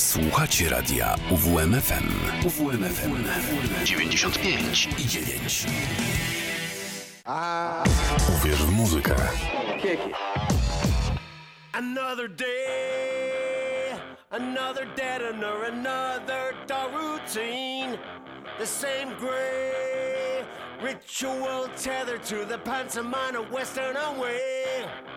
Słuchacie radia UWMFM. UWMFM 95 i 9. Uwierz w muzykę. Another day, another dead under another dull routine. The same gray ritual tethered to the pantomime of Western away.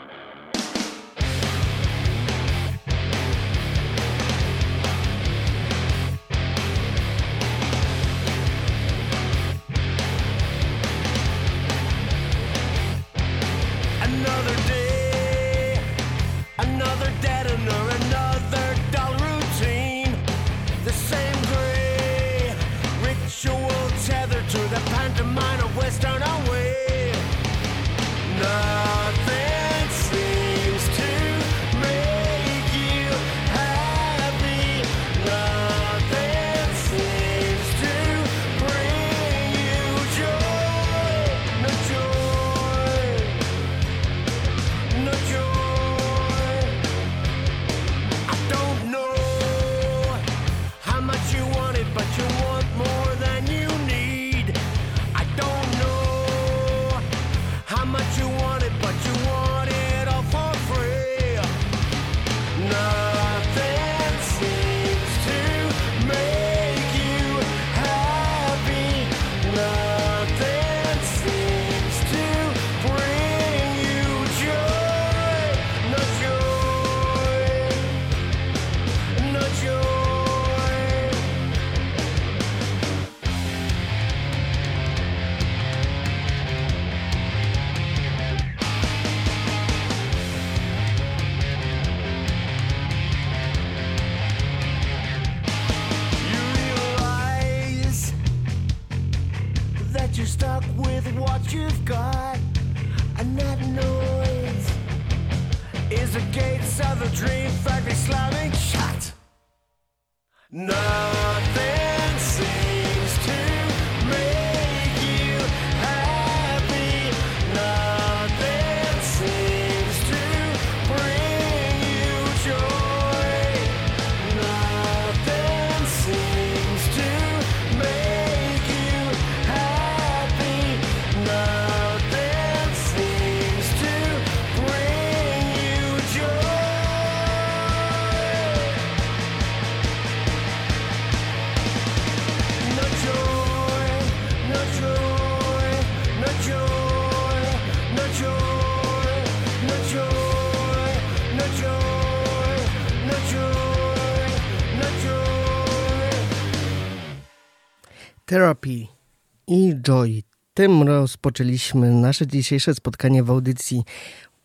Therapy i Joy. Tym rozpoczęliśmy nasze dzisiejsze spotkanie w audycji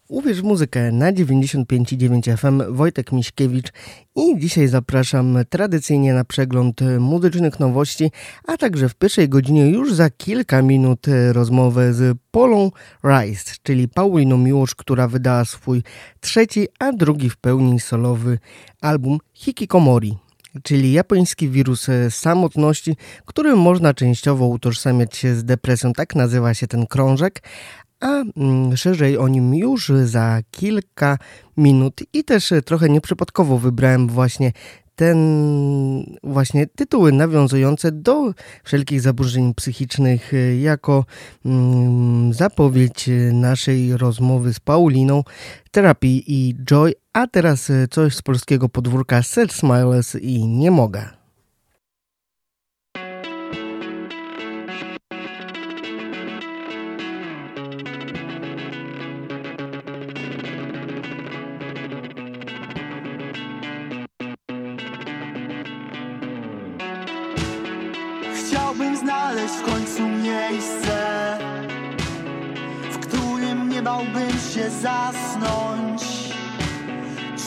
Uwierz w muzykę na 95,9 FM. Wojtek Miśkiewicz i dzisiaj zapraszam tradycyjnie na przegląd muzycznych nowości, a także w pierwszej godzinie już za kilka minut rozmowę z Polą Rice, czyli Pauliną Miłosz, która wydała swój trzeci, a drugi w pełni solowy album Hikikomori czyli japoński wirus e, samotności, którym można częściowo utożsamiać się z depresją. Tak nazywa się ten krążek, a mm, szerzej o nim już za kilka minut i też e, trochę nieprzypadkowo wybrałem właśnie ten właśnie tytuły nawiązujące do wszelkich zaburzeń psychicznych e, jako mm, zapowiedź naszej rozmowy z Pauliną, terapii i joy, a teraz e, coś z polskiego podwórka Self Smiles i nie mogę. Się zasnąć.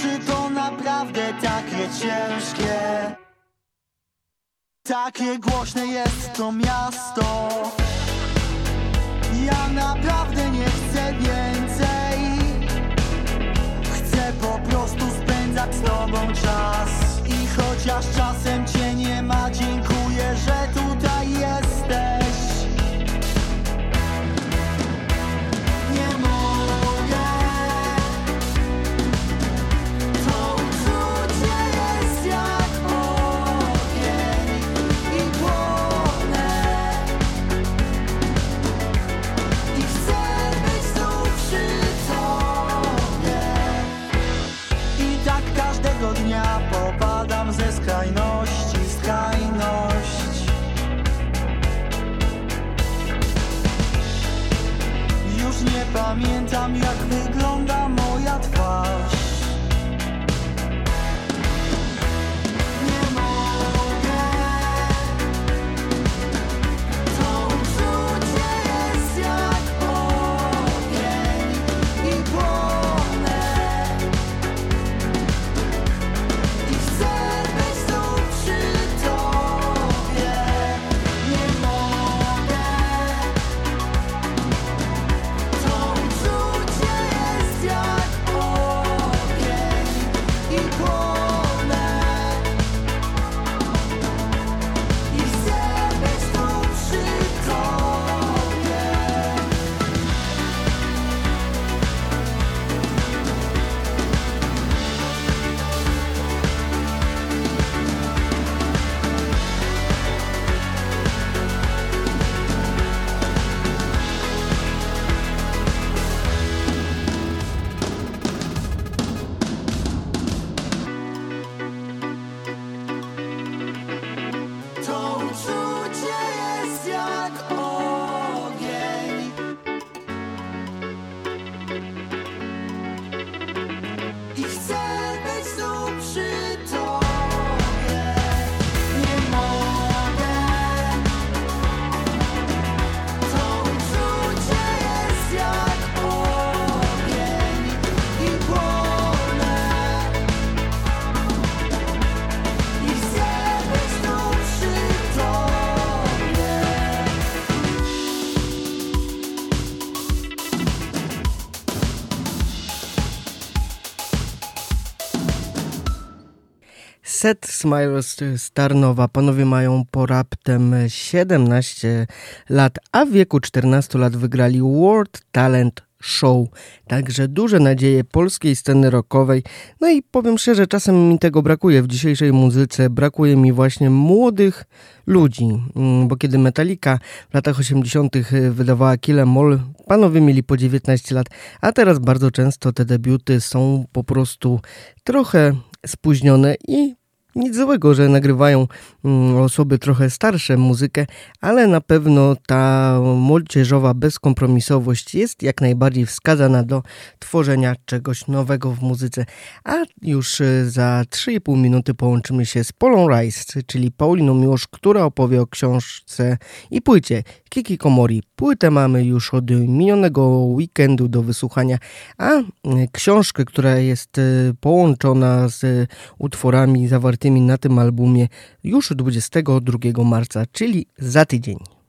Czy to naprawdę takie ciężkie? Takie głośne jest to miasto. Ja naprawdę nie chcę więcej. Chcę po prostu spędzać z tobą czas. I chociaż czasem cię nie ma, dziękuję, pamiętam jak wygląda moja twarz Set Smiles z Tarnowa. Panowie mają po raptem 17 lat, a w wieku 14 lat wygrali World Talent Show. Także duże nadzieje polskiej sceny rockowej. No i powiem szczerze, czasem mi tego brakuje w dzisiejszej muzyce. Brakuje mi właśnie młodych ludzi, mm, bo kiedy Metallica w latach 80. wydawała Kill Em All, panowie mieli po 19 lat, a teraz bardzo często te debiuty są po prostu trochę spóźnione i nic złego, że nagrywają mm, osoby trochę starsze muzykę, ale na pewno ta młodzieżowa bezkompromisowość jest jak najbardziej wskazana do tworzenia czegoś nowego w muzyce. A już e, za 3,5 minuty połączymy się z Polą Rice, czyli Pauliną Miłosz, która opowie o książce i płycie Kiki Komori. Płytę mamy już od minionego weekendu do wysłuchania, a e, książkę, która jest e, połączona z utworami zawartymi na tym albumie już 22 marca, czyli za tydzień.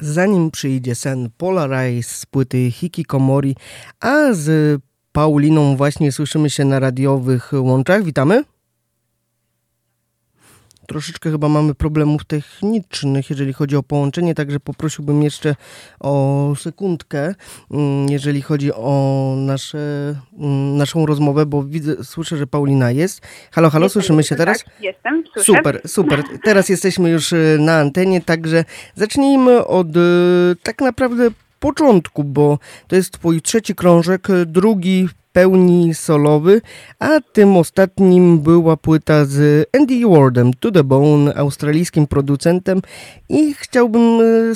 Zanim przyjdzie sen Polarize z płyty Hikikomori, a z Pauliną właśnie słyszymy się na radiowych łączach. Witamy. Troszeczkę chyba mamy problemów technicznych, jeżeli chodzi o połączenie, także poprosiłbym jeszcze o sekundkę, mm, jeżeli chodzi o nasze, mm, naszą rozmowę, bo widzę, słyszę, że Paulina jest. Halo, halo, Jestem, słyszymy się teraz? Tak, jestem, słyszę. Super, super. Teraz jesteśmy już e, na antenie, także zacznijmy od e, tak naprawdę początku, bo to jest twój trzeci krążek, e, drugi pełni solowy, a tym ostatnim była płyta z Andy Wardem, To The Bone, australijskim producentem i chciałbym e,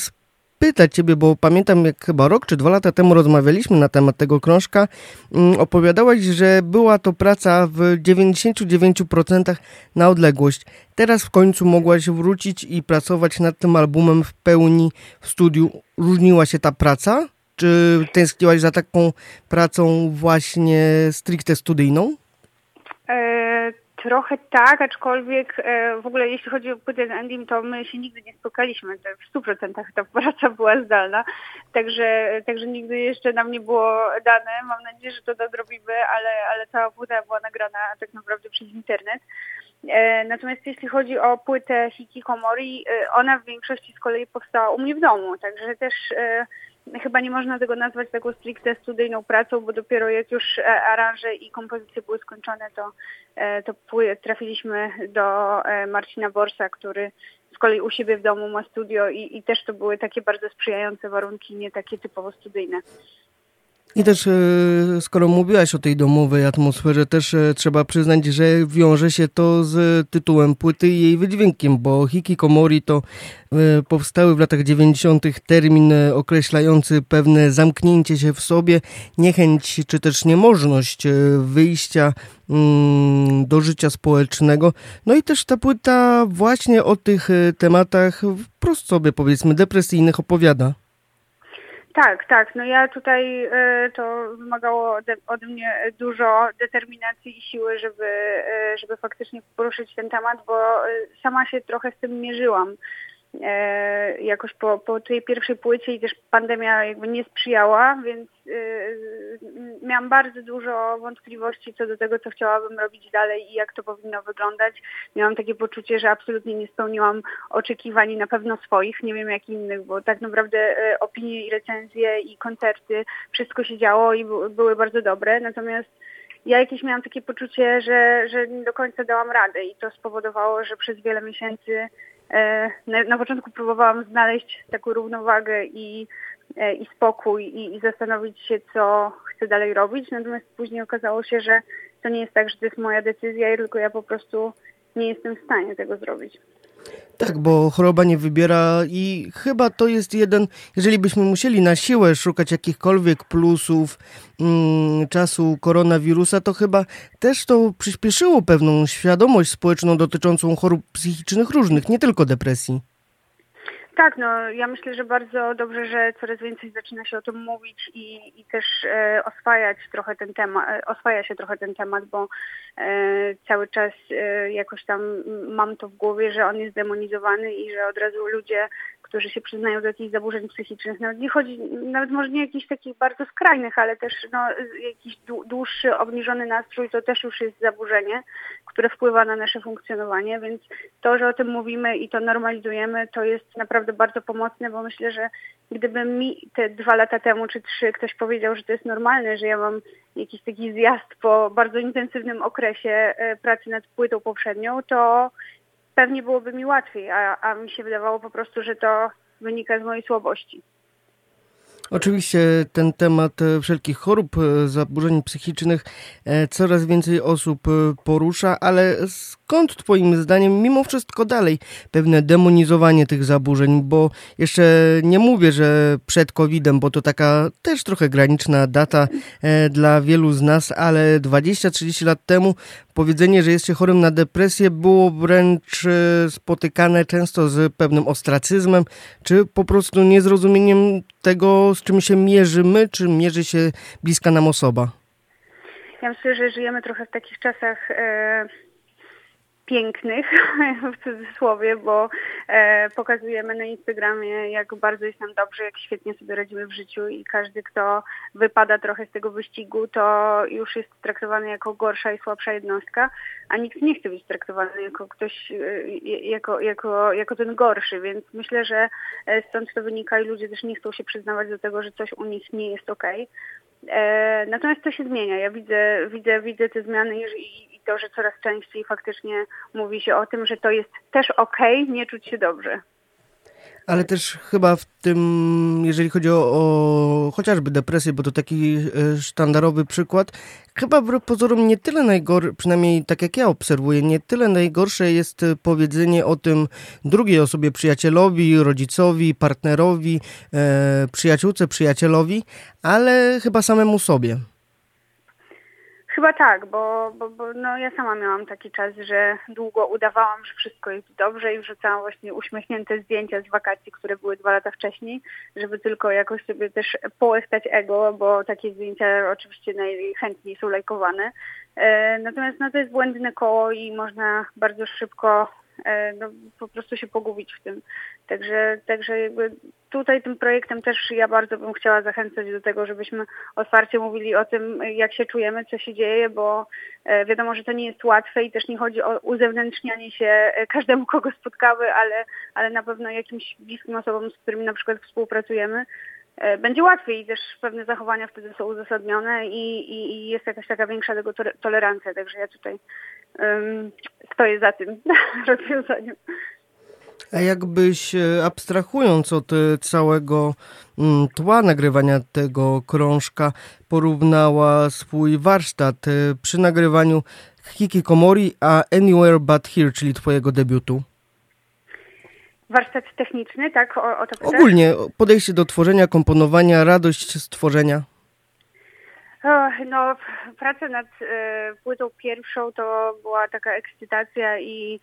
spytać Ciebie, bo pamiętam jak chyba rok czy dwa lata temu rozmawialiśmy na temat tego krążka, mm, opowiadałaś, że była to praca w 99% na odległość. Teraz w końcu mogłaś wrócić i pracować nad tym albumem w pełni w studiu. Różniła się ta praca? Czy tęskniłaś za taką pracą właśnie stricte studyjną? E, trochę tak, aczkolwiek e, w ogóle jeśli chodzi o płytę z Andym, to my się nigdy nie spotkaliśmy. W 100% ta praca była zdalna, także, także nigdy jeszcze nam nie było dane. Mam nadzieję, że to nadrobimy, ale, ale cała płyta była nagrana tak naprawdę przez internet. E, Natomiast jeśli chodzi o płytę Hikikomori, e, ona w większości z kolei powstała u mnie w domu, także też e, chyba nie można tego nazwać taką stricte studyjną pracą, bo dopiero jak już e, aranże i kompozycje były skończone, to, e, to trafiliśmy do e, Marcina Borsa, który z kolei u siebie w domu ma studio i, i też to były takie bardzo sprzyjające warunki, nie takie typowo studyjne. I też, e, skoro mówiłaś o tej domowej atmosferze, też e, trzeba przyznać, że wiąże się to z tytułem płyty i jej wydźwiękiem, bo Hikikomori to e, powstały w latach 90. termin określający pewne zamknięcie się w sobie, niechęć czy też niemożność wyjścia mm, do życia społecznego. No i też ta płyta właśnie o tych tematach wprost sobie powiedzmy depresyjnych opowiada. Tak, tak. No ja tutaj e, to wymagało ode, ode mnie dużo determinacji i siły, żeby, e, żeby faktycznie poruszyć ten temat, bo e, sama się trochę z tym mierzyłam. E, jakoś po, po tej pierwszej płycie i też pandemia jakby nie sprzyjała, więc e, miałam bardzo dużo wątpliwości co do tego, co chciałabym robić dalej i jak to powinno wyglądać. Miałam takie poczucie, że absolutnie nie spełniłam oczekiwań na pewno swoich, nie wiem jak innych, bo tak naprawdę e, opinie i recenzje i koncerty, wszystko się działo i by, były bardzo dobre, natomiast ja jakieś miałam takie poczucie, że, że nie do końca dałam radę i to spowodowało, że przez wiele miesięcy na, na początku próbowałam znaleźć taką równowagę i, e, i spokój i, i zastanowić się, co chcę dalej robić, natomiast później okazało się, że to nie jest tak, że to jest moja decyzja, tylko ja po prostu nie jestem w stanie tego zrobić. Tak, bo choroba nie wybiera i chyba to jest jeden, jeżeli byśmy musieli na siłę szukać jakichkolwiek plusów mm, czasu koronawirusa, to chyba też to przyspieszyło pewną świadomość społeczną dotyczącą chorób psychicznych różnych, nie tylko depresji. Tak, no ja myślę, że bardzo dobrze, że coraz więcej zaczyna się o tym mówić i, i też e, oswajać trochę ten temat, e, oswaja się trochę ten temat, bo e, cały czas e, jakoś tam mam to w głowie, że on jest demonizowany i że od razu ludzie, którzy się przyznają do jakichś zaburzeń psychicznych, nawet nie chodzi, nawet może nie jakichś takich bardzo skrajnych, ale też no, jakiś dłu- dłuższy, obniżony nastrój, to też już jest zaburzenie, które wpływa na nasze funkcjonowanie, więc to, że o tym mówimy i to normalizujemy, to jest naprawdę bardzo pomocne, bo myślę, że gdyby mi te dwa lata temu czy trzy ktoś powiedział, że to jest normalne, że ja mam jakiś taki zjazd po bardzo intensywnym okresie e, pracy nad płytą poprzednią, to pewnie byłoby mi łatwiej, a, a mi się wydawało po prostu, że to wynika z mojej słabości. Oczywiście ten temat e, wszelkich chorób, e, zaburzeń psychicznych e, coraz więcej osób porusza, ale skąd twoim zdaniem mimo wszystko dalej pewne demonizowanie tych zaburzeń, bo jeszcze nie mówię, że przed COVID-em, bo to taka też trochę graniczna data e, dla wielu z nas, ale 20-30 lat temu powiedzenie, że jest się chorym na depresję było wręcz e, spotykane często z pewnym ostracyzmem, czy po prostu niezrozumieniem tego, z czym się mierzymy, czy mierzy się bliska nam osoba. Ja myślę, że żyjemy trochę w takich czasach e, pięknych, w cudzysłowie, bo e, pokazujemy na Instagramie, jak bardzo jest nam dobrze, jak świetnie sobie radzimy w życiu i każdy, kto wypada trochę z tego wyścigu, to już jest traktowany jako gorsza i słabsza jednostka, a nikt nie chce być traktowany jako ktoś, e, jako, jako, jako ten gorszy, więc myślę, że e, stąd to wynika i ludzie też nie chcą się przyznawać do tego, że coś u nich nie jest okej. Okay. E, natomiast to się zmienia. Ja widzę, widzę, widzę te zmiany i, i to, że coraz częściej faktycznie mówi się o tym, że to jest też okej, okay, nie czuć się dobrze. Ale też chyba w tym, jeżeli chodzi o, o chociażby depresję, bo to taki e, sztandarowy przykład, chyba wbrew pozorom nie tyle najgorsze, przynajmniej tak jak ja obserwuję, nie tyle najgorsze jest powiedzenie o tym drugiej osobie, przyjacielowi, rodzicowi, partnerowi, e, przyjaciółce, przyjacielowi, ale chyba samemu sobie. Chyba tak, bo, bo, bo no ja sama miałam taki czas, że długo udawałam, że wszystko jest dobrze i wrzucałam właśnie uśmiechnięte zdjęcia z wakacji, które były dwa lata wcześniej, żeby tylko jakoś sobie też połechtać ego, bo takie zdjęcia oczywiście najchętniej są lajkowane. E, natomiast no to jest błędne koło i można bardzo szybko no, po prostu się pogubić w tym. Także, także jakby tutaj tym projektem też ja bardzo bym chciała zachęcać do tego, żebyśmy otwarcie mówili o tym, jak się czujemy, co się dzieje, bo e, wiadomo, że to nie jest łatwe i też nie chodzi o uzewnętrznianie się e, każdemu, kogo spotkamy, ale, ale na pewno jakimś bliskim osobom, z którymi na przykład współpracujemy, będzie łatwiej i też pewne zachowania wtedy są uzasadnione i, i, i jest jakaś taka większa tego tolerancja, także ja tutaj um, stoję za tym rozwiązaniem. A jakbyś e, abstrahując od e, całego mm, tła nagrywania tego krążka, porównała swój warsztat e, przy nagrywaniu Hikikomori a Anywhere But Here, czyli twojego debiutu? Warsztat techniczny, tak? O, o to Ogólnie podejście do tworzenia, komponowania, radość stworzenia. No, praca nad e, płytą pierwszą to była taka ekscytacja i,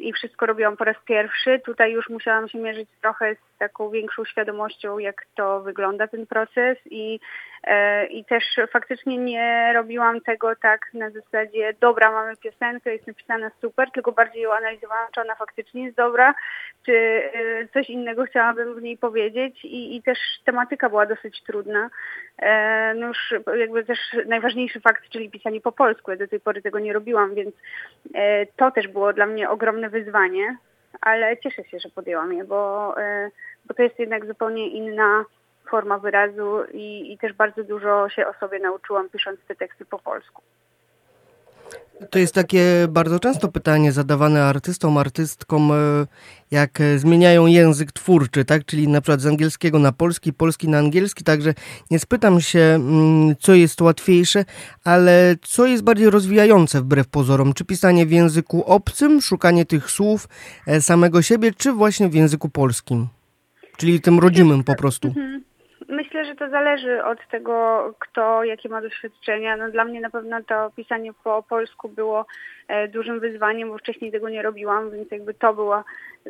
i wszystko robiłam po raz pierwszy. Tutaj już musiałam się mierzyć trochę z taką większą świadomością, jak to wygląda ten proces i E, I też faktycznie nie robiłam tego tak na zasadzie, dobra, mamy piosenkę, jest napisana super, tylko bardziej ją analizowałam, czy ona faktycznie jest dobra, czy e, coś innego chciałabym w niej powiedzieć i, i też tematyka była dosyć trudna. E, no już jakby też najważniejszy fakt, czyli pisanie po polsku. Ja do tej pory tego nie robiłam, więc to też było dla mnie ogromne wyzwanie, ale cieszę się, że podjęłam je, bo, bo to jest jednak zupełnie inna forma wyrazu i, i też bardzo dużo się o sobie nauczyłam pisząc te teksty po polsku. To jest takie bardzo często pytanie zadawane artystom, artystkom, e, jak e, zmieniają język twórczy, tak? Czyli na przykład z angielskiego na polski, polski na angielski, także nie spytam się, mm, co jest łatwiejsze, ale co jest bardziej rozwijające wbrew pozorom? Czy pisanie w języku obcym, szukanie tych słów e, samego siebie, czy właśnie w języku polskim? Czyli tym rodzimym po prostu. Mhm. Myślę, że to zależy od tego, kto jakie ma doświadczenia. No, dla mnie na pewno to pisanie po polsku było e, dużym wyzwaniem, bo wcześniej tego nie robiłam, więc jakby to była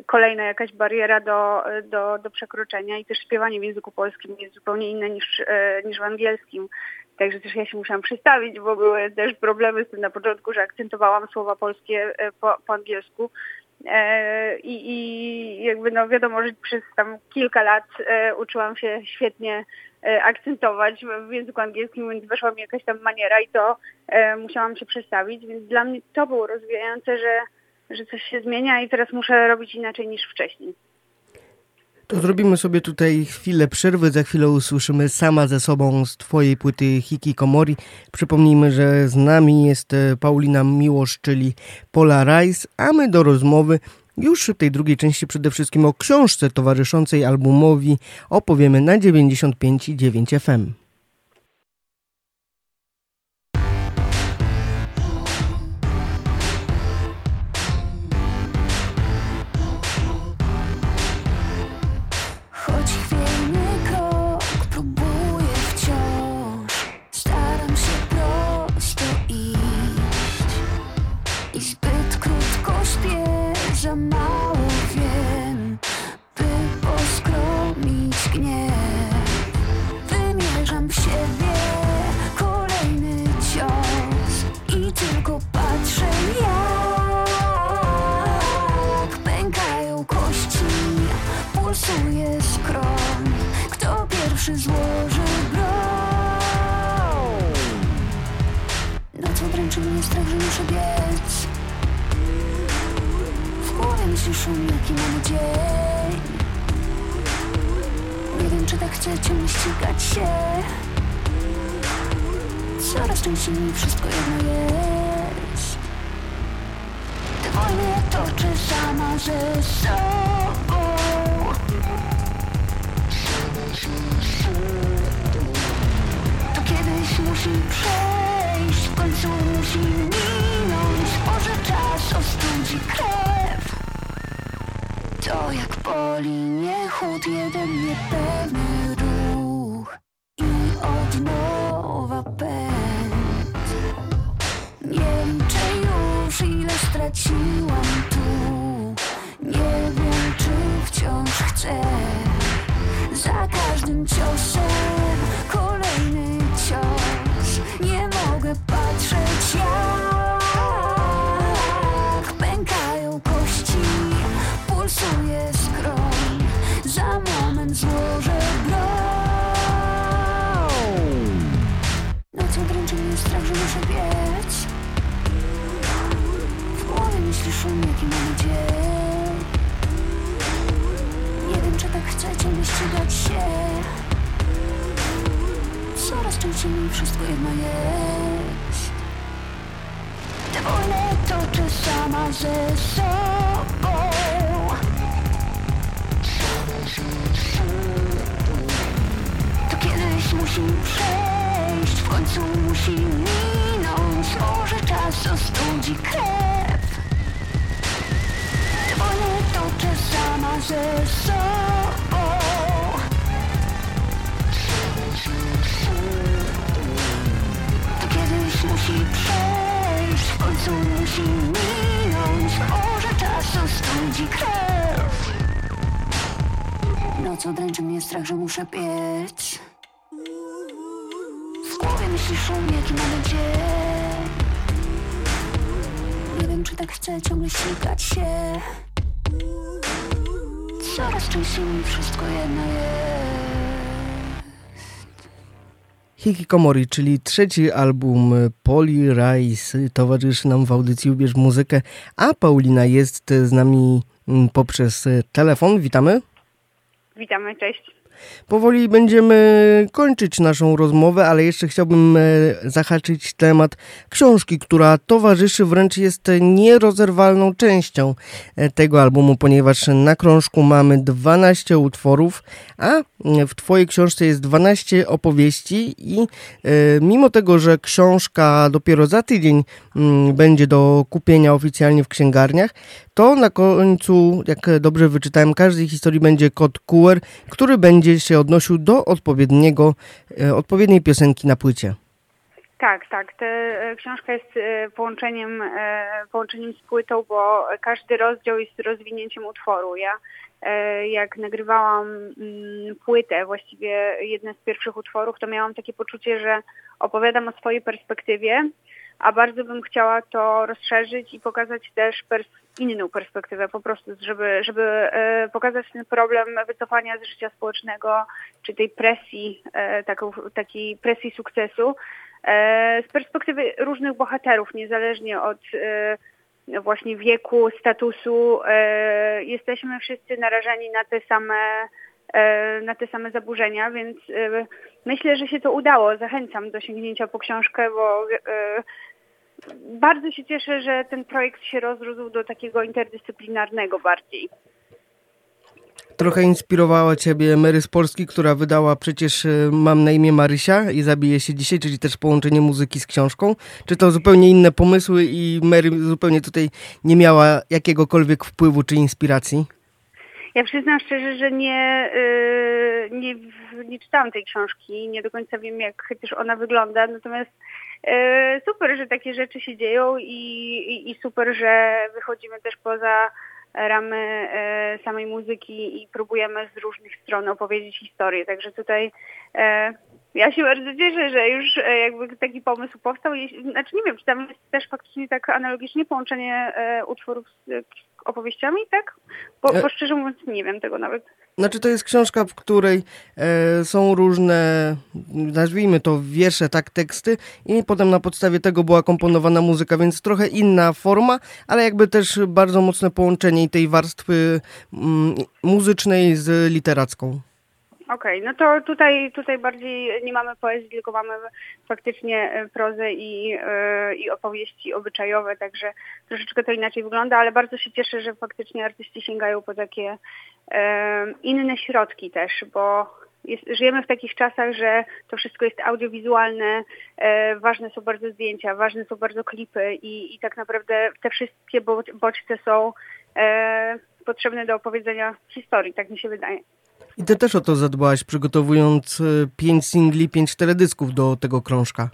kolejna jakaś bariera do, do, do przekroczenia i też śpiewanie w języku polskim jest zupełnie inne niż, e, niż w angielskim. Także też ja się musiałam przestawić, bo były też problemy z tym na początku, że akcentowałam słowa polskie e, po, po angielsku. E, I, I jakby no wiadomo, że przez tam kilka lat e, uczyłam się świetnie e, akcentować w języku angielskim, więc weszła mi jakaś tam maniera i to musiałam się przestawić, więc dla mnie to było rozwijające, że, że coś się zmienia i teraz muszę robić inaczej niż wcześniej. To zrobimy sobie tutaj chwilę przerwy. Za chwilę usłyszymy sama ze sobą z Twojej płyty Hikikomori. Przypomnijmy, że z nami jest e, Paulina Miłosz, czyli Polarize, a my do rozmowy już w tej drugiej części przede wszystkim o książce towarzyszącej albumowi opowiemy na 95,9 FM. Mnie, jaki mamy dzień? Nie wiem, czy tak chcę ciągle ścigać się. Coraz częściej mi wszystko jedno jest. Te wojny toczę sama ze sobą? To kiedyś musi przejść, w końcu musi minąć. Może czas ostudzi krew To jak boli nie chłód, jeden niepewny ruch I od nowa pęd. Nie liczę już ile straciłam tu. Nie wiem czy wciąż chcę. Za każdym ciosem kolejny cios. Nie mogę patrzeć jak moment złożę broń Nocą dręczy mnie strach, że muszę biec? W głowie myśli szum, jaki mamy dzień. Nie wiem, czy tak chcę ciągle ścigać się. Coraz częściej mi wszystko jedno jest. Tę wojnę toczę sama ze sobą musi przejść, w końcu musi minąć. Może czas ostudzi krew. Wojnę toczę sama ze sobą. To kiedyś musi przejść, w końcu musi minąć. Może czas ostudzi krew. Nocą dręczy mnie strach, że muszę biec W szum, jaki mamy dzień Nie wiem, czy tak chcę ciągle ścigać się Coraz częściej mi wszystko jedno jest Hikikomori, czyli trzeci album Poli Rice towarzyszy nam w audycji Ubierz Muzykę, a Paulina jest z nami mm, poprzez telefon. Witamy. Witamy, cześć. Powoli będziemy kończyć naszą rozmowę, ale jeszcze chciałbym e, zahaczyć temat książki, która towarzyszy, wręcz jest nierozerwalną częścią e, tego albumu, ponieważ na krążku mamy 12 utworów, a w Twojej książce jest 12 opowieści i e, mimo tego, że książka dopiero za tydzień mm, będzie do kupienia oficjalnie w księgarniach, to na końcu, jak dobrze wyczytałem, każdej historii będzie kod QR, który będzie się odnosił do odpowiedniego, e, odpowiedniej piosenki na płycie. Tak, tak. Ta e, książka jest e, połączeniem, połączeniem z płytą, bo każdy rozdział jest rozwinięciem utworu. Ja jak nagrywałam mm, płytę, właściwie jedne z pierwszych utworów, to miałam takie poczucie, że opowiadam o swojej perspektywie, a bardzo bym chciała to rozszerzyć i pokazać też pers- inną perspektywę po prostu, żeby, żeby e, pokazać ten problem wycofania z życia społecznego, czy tej presji, e, taką, takiej presji sukcesu e, z perspektywy różnych bohaterów, niezależnie od właśnie wieku, statusu. Jesteśmy wszyscy narażeni na te same na te same zaburzenia, więc myślę, że się to udało. Zachęcam do sięgnięcia po książkę, bo bardzo się cieszę, że ten projekt się rozrósł do takiego interdyscyplinarnego bardziej. Trochę inspirowała Ciebie Mary z Polski, która wydała przecież e, Mam na imię Marysia i zabije się dzisiaj, czyli też połączenie muzyki z książką. Czy to zupełnie inne pomysły i Mary zupełnie tutaj nie miała jakiegokolwiek wpływu czy inspiracji? Ja przyznam szczerze, że nie, yy, nie, nie czytałam tej książki, nie do końca wiem, jak też ona wygląda, natomiast super, że takie rzeczy się dzieją i, i, i super, że wychodzimy też poza ramy yy, samej muzyki i próbujemy z różnych stron opowiedzieć historię. Także tutaj yy, Ja się bardzo cieszę, że już e, jakby taki pomysł powstał. Znaczy nie wiem, czy tam jest też faktycznie tak analogicznie połączenie e, utworów z e, opowieściami, tak? Bo, bo szczerze mówiąc nie wiem tego nawet. Znaczy to jest książka, w której e, są różne, nazwijmy to wiersze, tak, teksty i potem na podstawie tego była komponowana muzyka, więc trochę inna forma, ale jakby też bardzo mocne połączenie tej warstwy mm, muzycznej z literacką. Okej, no to tutaj, tutaj bardziej nie mamy poezji, tylko mamy faktycznie e, prozę i, e, i opowieści obyczajowe, także troszeczkę to inaczej wygląda, ale bardzo się cieszę, że faktycznie artyści sięgają po takie e, inne środki też, bo jest, żyjemy w takich czasach, że to wszystko jest audiowizualne, e, ważne są bardzo zdjęcia, ważne są bardzo klipy i, i tak naprawdę te wszystkie bo- bodźce są e, potrzebne do opowiedzenia historii, tak mi się wydaje. I ty też o to zadbałaś, przygotowując e, pięć singli, pięć teledysków do tego krążka.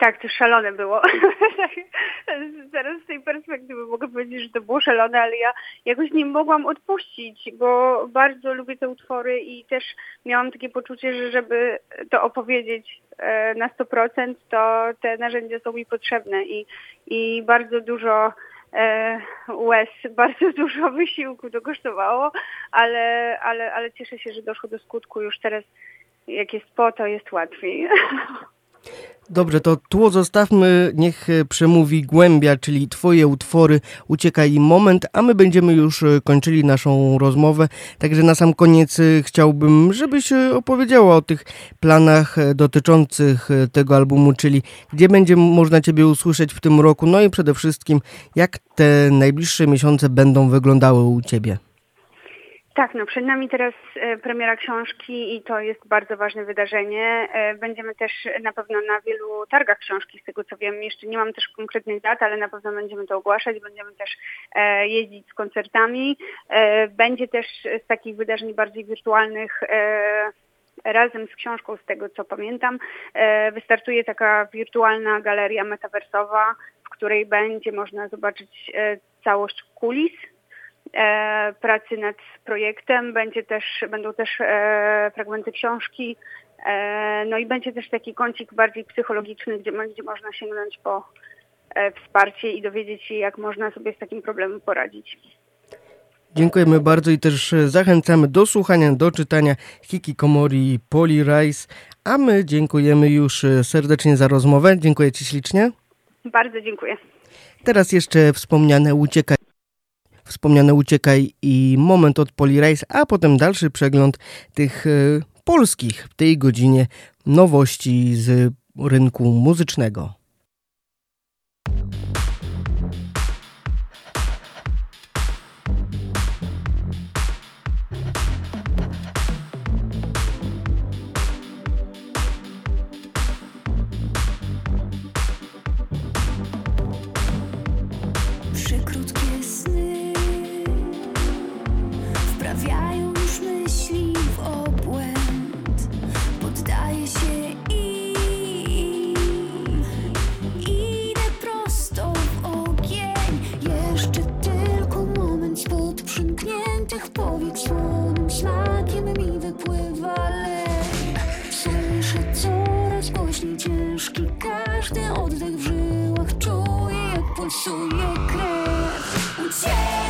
Tak, to szalone było. Teraz z tej perspektywy mogę powiedzieć, że to było szalone, ale ja jakoś nie mogłam odpuścić, bo bardzo lubię te utwory i też miałam takie poczucie, że żeby to opowiedzieć e, na 100%, to te narzędzia są mi potrzebne i, i bardzo dużo łez, bardzo dużo wysiłku to kosztowało, ale, ale, ale cieszę się, że doszło do skutku już teraz. Jak jest po, to jest łatwiej. Dobrze, to tło zostawmy, niech e, przemówi głębia, czyli twoje utwory Ucieka i moment, a my będziemy już e, kończyli naszą rozmowę. Także na sam koniec e, chciałbym, żebyś opowiedziała o tych planach dotyczących tego albumu, czyli gdzie będzie można ciebie usłyszeć w tym roku, no i przede wszystkim jak te najbliższe miesiące będą wyglądały u ciebie. Tak, no przed nami teraz e, premiera książki i to jest bardzo ważne wydarzenie. E, Będziemy też na pewno na wielu targach książki, z tego co wiem. Jeszcze nie mam też konkretnych dat, ale na pewno będziemy to ogłaszać. Będziemy też e, jeździć z koncertami. Będzie też z takich wydarzeń bardziej wirtualnych razem z książką, z tego co pamiętam, wystartuje taka wirtualna galeria metaversowa, w której będzie można zobaczyć całość kulis pracy nad projektem, będzie też, będą też e, fragmenty książki, e, no i będzie też taki kącik bardziej psychologiczny, gdzie, gdzie można sięgnąć po e, wsparcie i dowiedzieć się, jak można sobie z takim problemem poradzić. Dziękujemy bardzo i też e, zachęcamy do słuchania, do czytania Hikikomori i Poli Rice, a my dziękujemy już e, serdecznie za rozmowę. Dziękuję Ci ślicznie. Bardzo dziękuję. Teraz jeszcze wspomniane Uciekaj, wspomniane Uciekaj i moment od Poli Rice, a potem dalszy przegląd tych e, polskich w tej godzinie nowości z rynku muzycznego. Jak pulsuje krew Uciekaj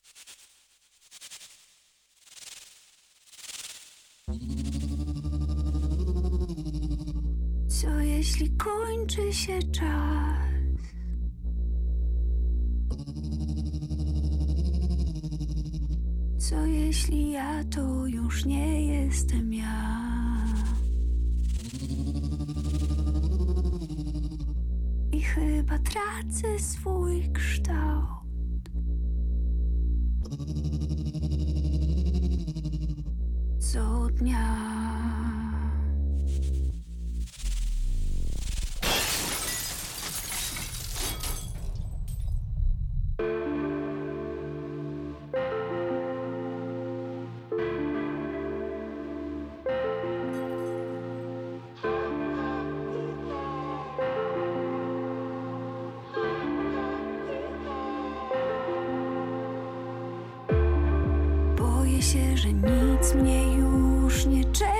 dnia. się, że nic mnie już posłusznie czeka.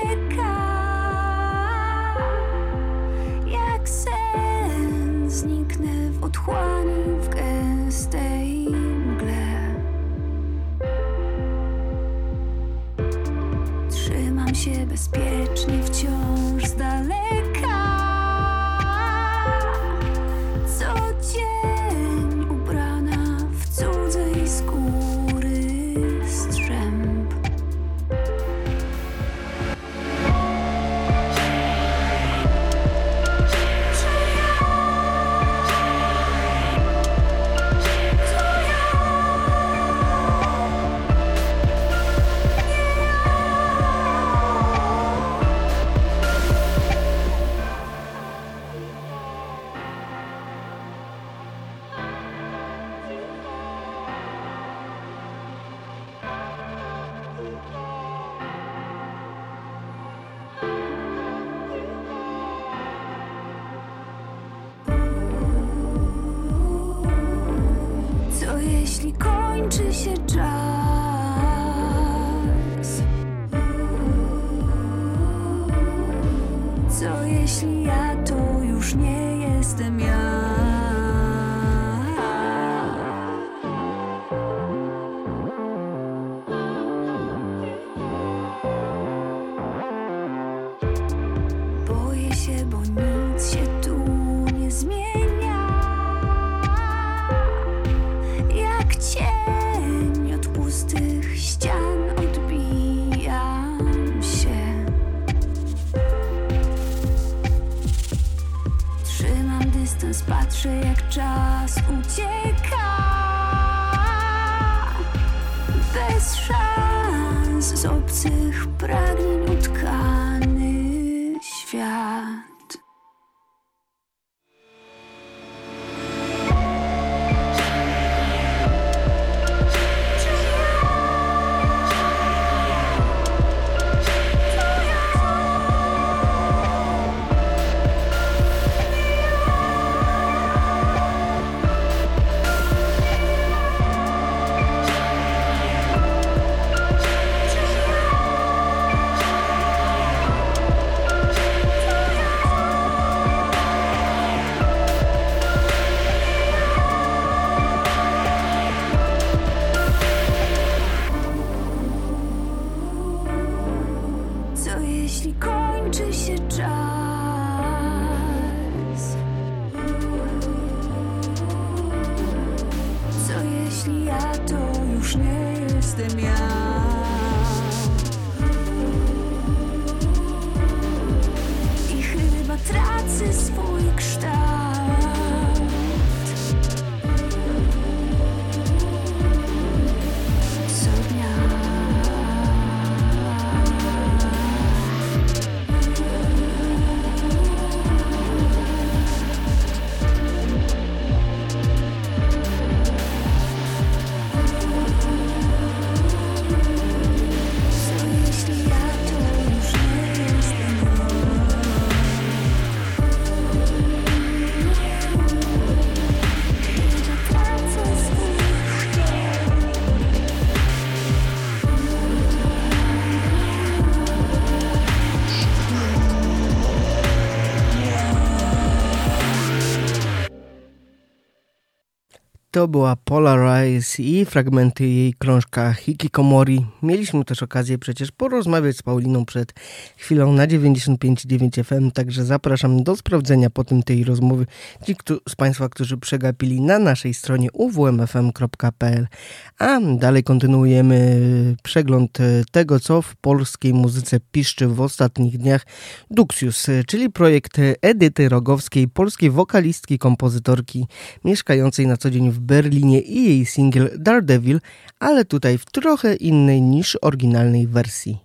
To była Polarize i fragmenty jej krążka Hikikomori. Mieliśmy też okazję przecież porozmawiać z Pauliną przed chwilą na 95.9 FM, także zapraszam do sprawdzenia po tym tej rozmowy. Ci z Państwa, którzy przegapili na naszej stronie uwmfm.pl. A dalej kontynuujemy przegląd tego, co w polskiej muzyce piszczy w ostatnich dniach Duxius, czyli projekt Edyty Rogowskiej, polskiej wokalistki, kompozytorki mieszkającej na co dzień w Berlinie i jej singiel Daredevil, ale tutaj w trochę innej niż oryginalnej wersji.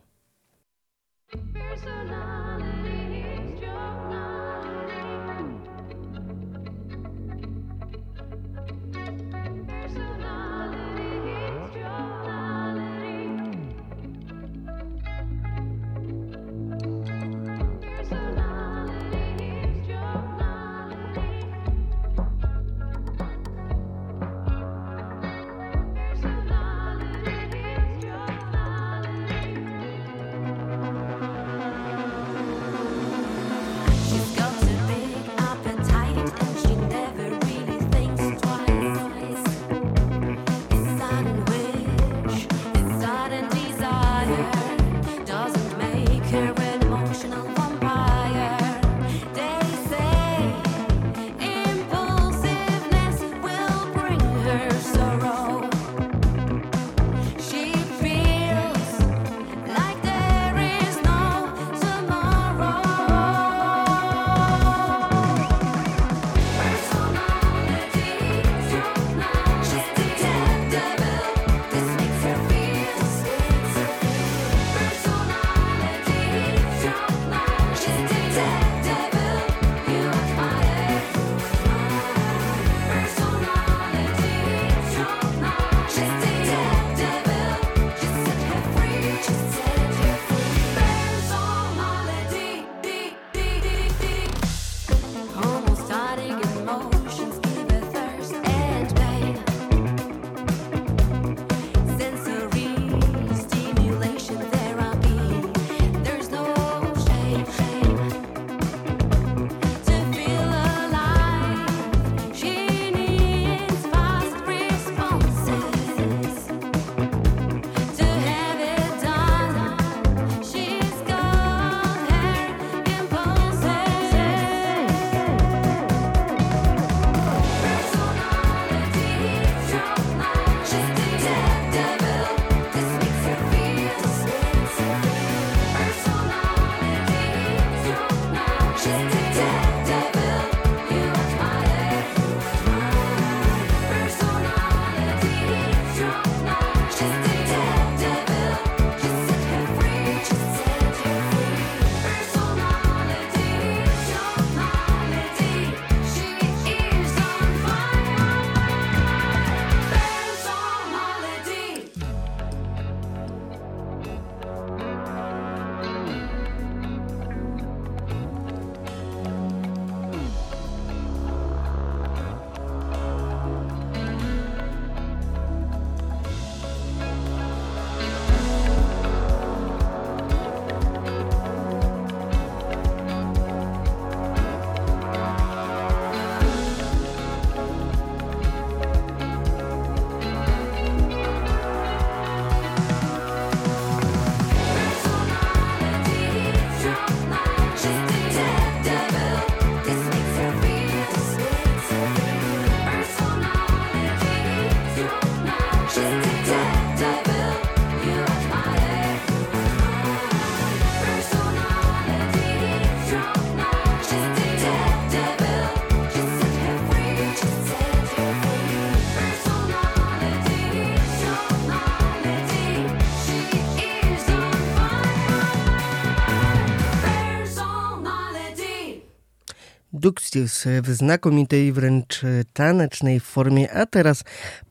Duxius w znakomitej, wręcz tanecznej formie, a teraz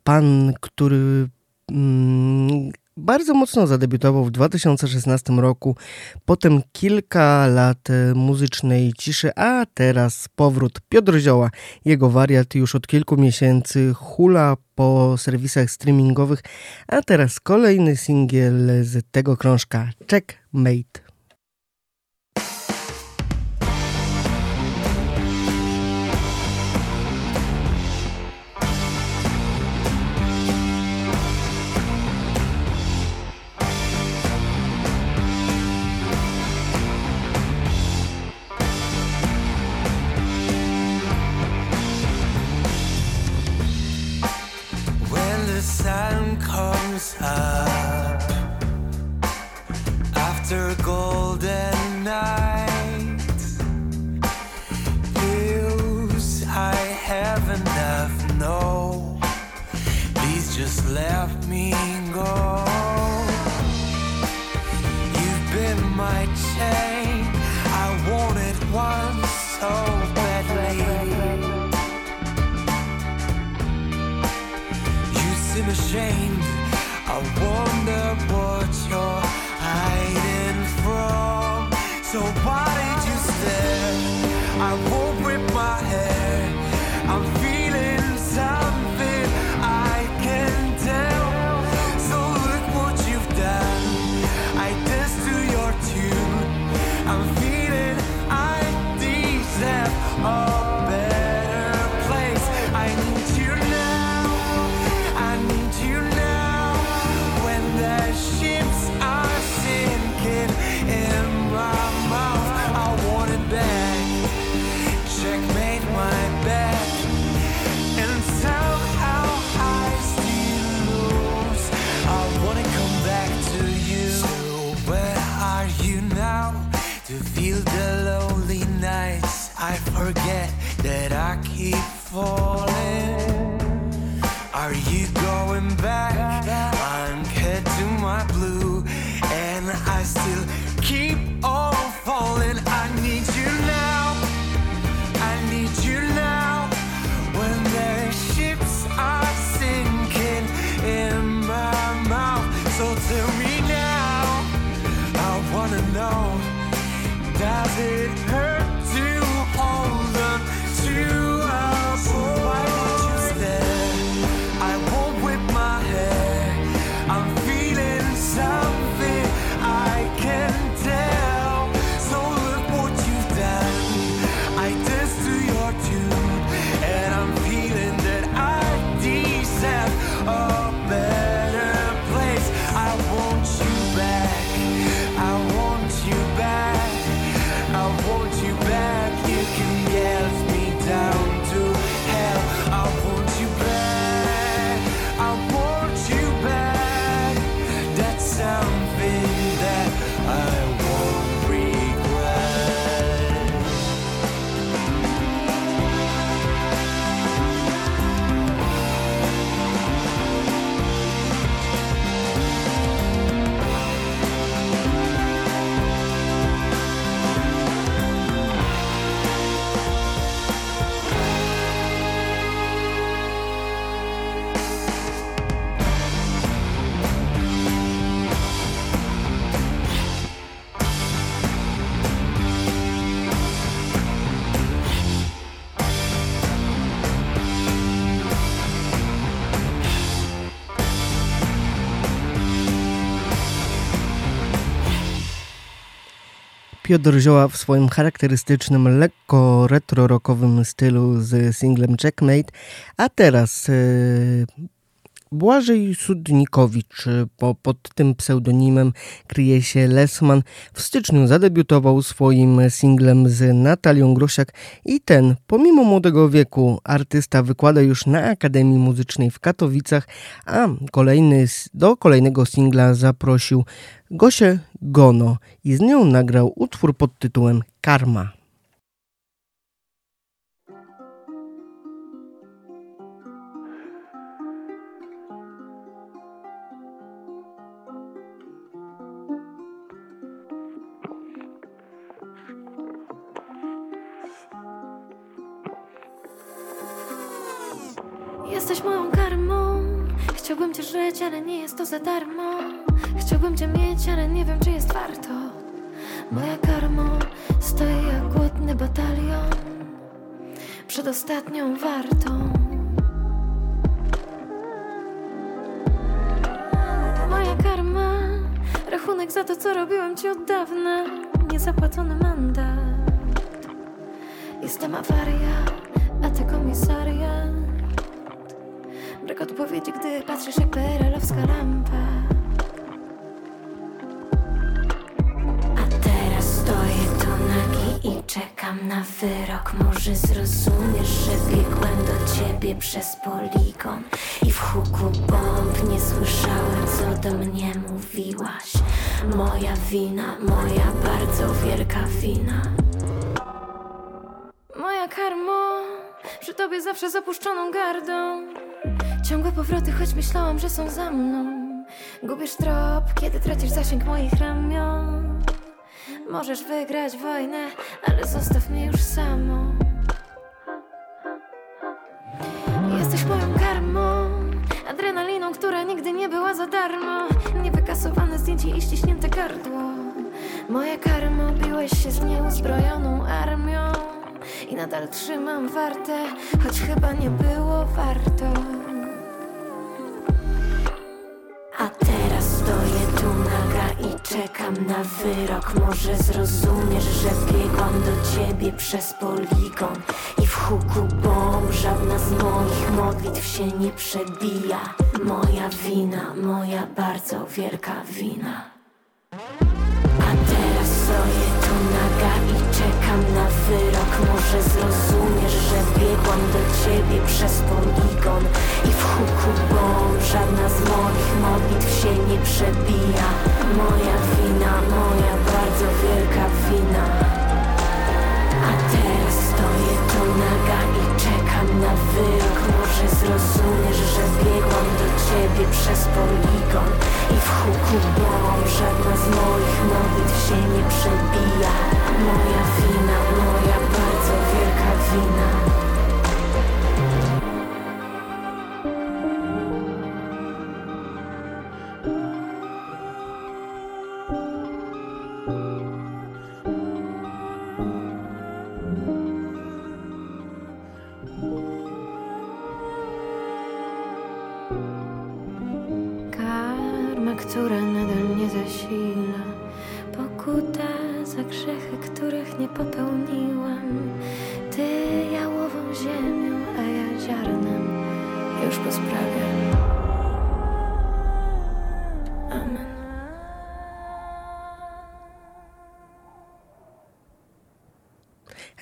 pan, który mm, bardzo mocno zadebiutował w 2016 roku, potem kilka lat muzycznej ciszy, a teraz powrót Piotr Zioła. Jego wariat już od kilku miesięcy hula po serwisach streamingowych, a teraz kolejny singiel z tego krążka Checkmate. left me Piotr Zioła w swoim charakterystycznym, lekko retro-rockowym stylu z singlem Checkmate, a teraz yy, Błażej Sudnikowicz, bo pod tym pseudonimem kryje się Lesman, w styczniu zadebiutował swoim singlem z Natalią Grosiak i ten, pomimo młodego wieku, artysta wykłada już na Akademii Muzycznej w Katowicach, a kolejny, do kolejnego singla zaprosił Gosię Gono i z nią nagrał utwór pod tytułem Karma. Chciałbym cię żyć, ale nie jest to za darmo. Chciałbym cię mieć, ale nie wiem, czy jest warto. Moja karma stoi jak głodny batalion. Przed ostatnią wartą. Moja karma Rachunek za to, co robiłem ci od dawna. Niezapłacony mandat. Jestem awaria, a ty komisariat Brak odpowiedzi, gdy patrzysz jak perelowska lampa. A teraz stoję tu nagi i czekam na wyrok. Może zrozumiesz, że biegłem do ciebie przez poligon I w huku bomb nie słyszałem, co do mnie mówiłaś. Moja wina, moja bardzo wielka wina. Moja karmo, przy tobie zawsze zapuszczoną gardą. Ciągłe powroty, choć myślałam, że są za mną. Gubisz trop, kiedy tracisz zasięg moich ramion. Możesz wygrać wojnę, ale zostaw mnie już samą. Jesteś moją karmą Adrenaliną, która nigdy nie była za darmo. Niewykasowane zdjęcie i ściśnięte gardło. Moja karma, biłeś się z nieuzbrojoną armią. I nadal trzymam warte, choć chyba nie było warto a teraz stoję tu naga i czekam na wyrok. Może zrozumiesz, że biegłam do ciebie przez poligon. I w huku bomb żadna z moich modlitw się nie przebija. Moja wina, moja bardzo wielka wina stoję tu naga i czekam na wyrok. Może zrozumiesz, że biegłam do ciebie przez poligon I w huku bomb żadna z moich modlitw się nie przebija. Moja wina, moja bardzo wielka wina. A teraz stoję tu naga na wyrok. Może zrozumiesz, że biegłam do ciebie przez poligon I w huku bomb żadna z moich modlitw się nie przebija. Moja wina, moja bardzo wielka wina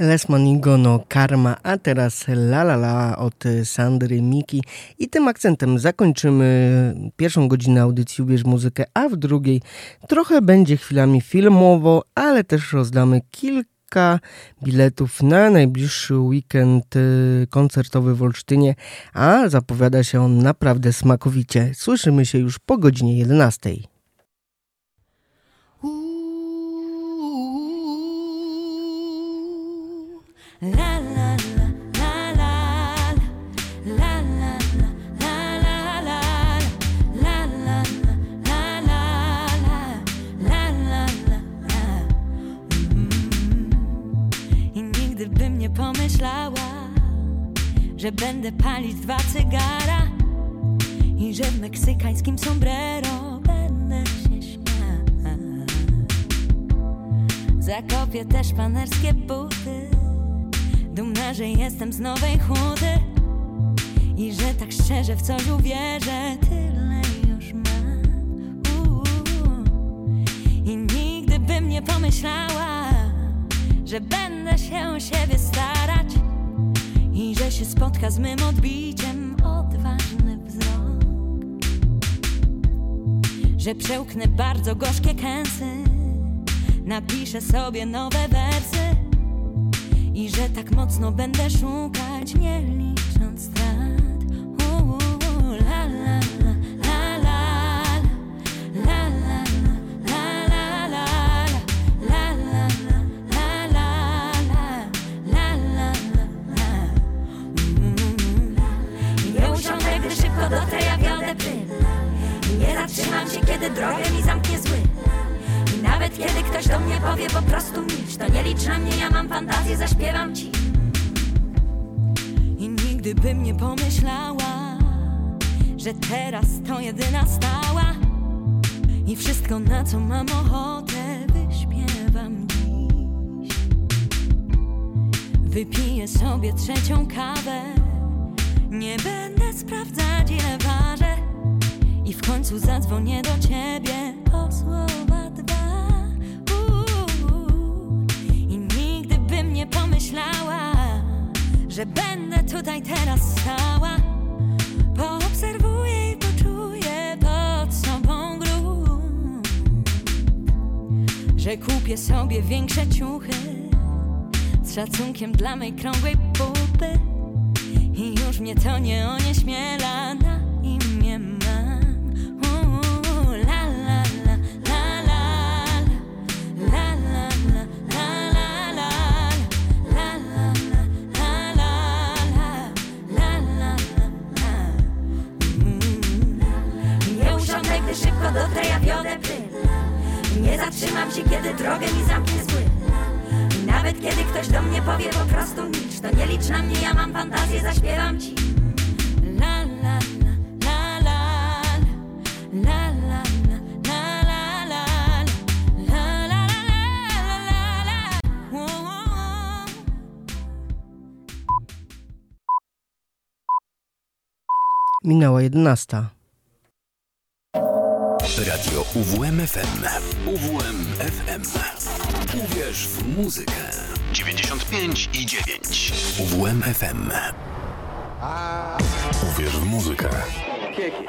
Les Manigono Karma, a teraz La La La od Sandry Miki. I tym akcentem zakończymy pierwszą godzinę audycji Ubierz Muzykę, a w drugiej trochę będzie chwilami filmowo, ale też rozdamy kilka biletów na najbliższy weekend y, koncertowy w Olsztynie, a zapowiada się on naprawdę smakowicie. Słyszymy się już po godzinie 11. La la la nie pomyślała, że będę palić dwa cygara i że w meksykańskim sombrero będę się śmiać. Zakopię też panerskie buty że jestem z nowej huty i że tak szczerze w coś uwierzę, tyle już mam. Uuu. I nigdy bym nie pomyślała, że będę się o siebie starać i że się spotka z mym odbiciem odważny wzrok. Że przełknę bardzo gorzkie kęsy, napiszę sobie nowe wersy i że tak mocno będę szukać, nie licząc strat o, o, la, la, la. Do tej ja wiodę pym Nie zatrzymam się, kiedy drogę mi zamknę nawet kiedy ktoś do mnie powie po prostu milcz, to nie licz na mnie, ja mam fantazję, zaśpiewam ci. I nigdy bym nie pomyślała, że teraz to jedyna stała. I wszystko, na co mam ochotę, wyśpiewam dziś. Wypiję sobie trzecią kawę, nie będę sprawdzać, ile ważę. I w końcu zadzwonię do ciebie że będę tutaj teraz stała. Poobserwuję i poczuję pod sobą grunt, że kupię sobie większe ciuchy z szacunkiem dla mej krągłej pupy i już mnie to nie onieśmiela. zawiodę pryla Nie zatrzymam się, kiedy drogę mi zamknie zły Nawet kiedy ktoś do mnie powie po prostu nic To nie licz na mnie, ja mam fantazję, zaśpiewam ci la la Minęła jedenasta. Radio UWMFM. UWMFM. Uwierz w muzykę. 95 i 9. UWMFM. Uwierz w muzykę. Kieki.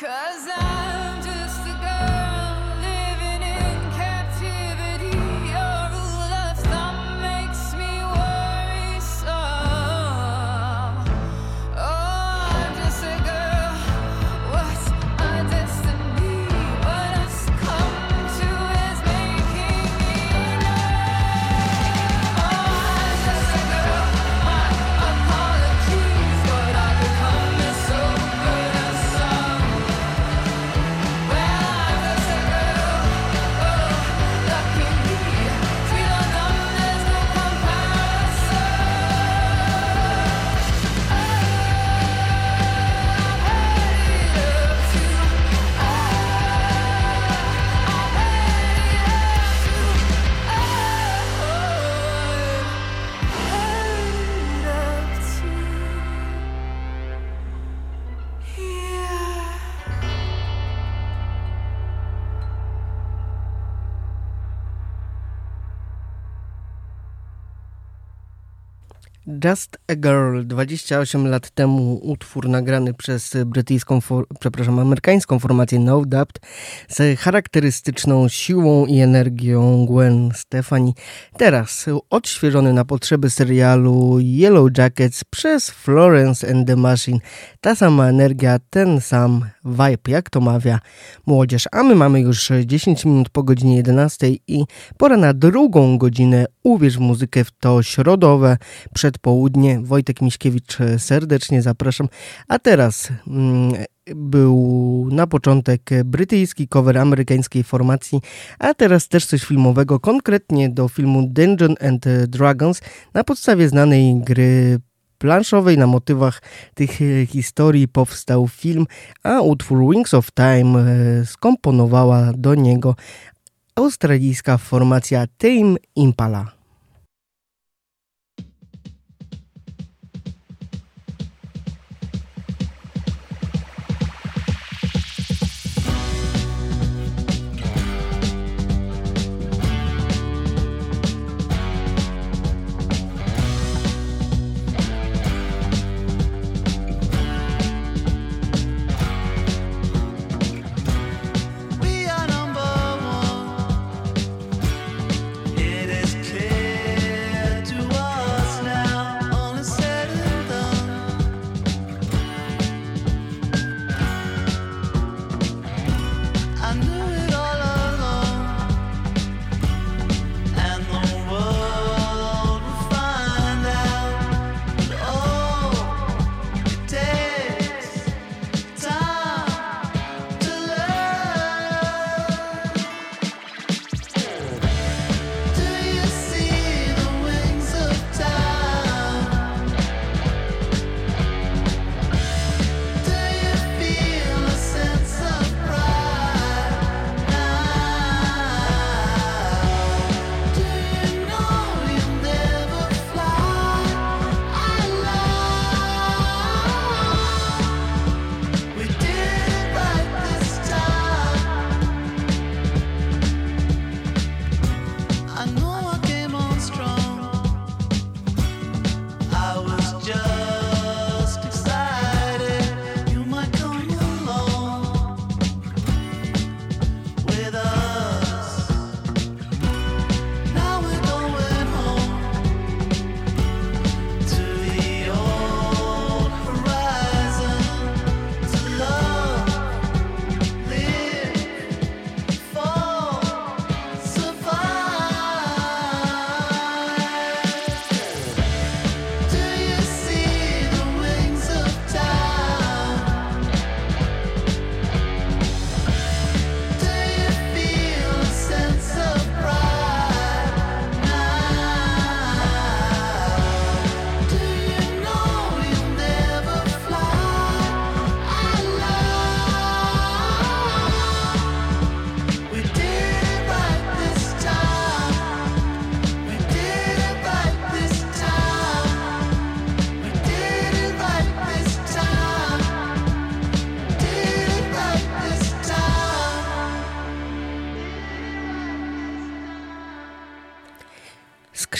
Cause I Just a Girl, 28 lat temu utwór nagrany przez brytyjską, for, przepraszam, amerykańską formację No Doubt z charakterystyczną siłą i energią Gwen Stefani. Teraz odświeżony na potrzeby serialu Yellow Jackets przez Florence and the Machine. Ta sama energia, ten sam vibe, jak to mawia młodzież. A my mamy już 10 minut po godzinie 11 i pora na drugą godzinę Uwierz w muzykę w to środowe przedpołudnie. Wojtek Miśkiewicz serdecznie zapraszam. A teraz mm, był na początek brytyjski cover amerykańskiej formacji, a teraz też coś filmowego, konkretnie do filmu Dungeon and Dragons na podstawie znanej gry planszowej na motywach tych historii powstał film, a utwór Wings of Time e, skomponowała do niego australijska formacja Tame Impala.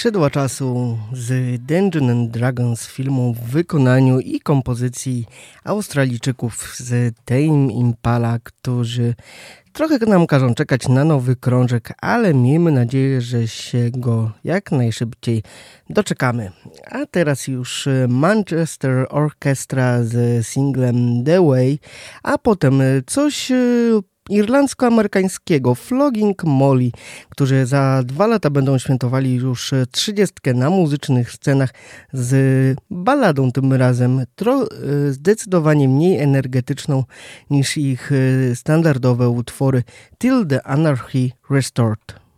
Skrzydła czasu z Dungeon and Dragons filmu w wykonaniu i kompozycji Australijczyków z Tame Impala, którzy trochę nam każą czekać na nowy krążek, ale miejmy nadzieję, że się go jak najszybciej doczekamy. A teraz już Manchester Orchestra z singlem The Way, a potem coś irlandzko-amerykańskiego Flogging Molly, którzy za dwa lata będą świętowali już trzydziestkę na muzycznych scenach z balladą tym razem, tro, zdecydowanie mniej energetyczną niż ich standardowe utwory Till the Anarchy Restored.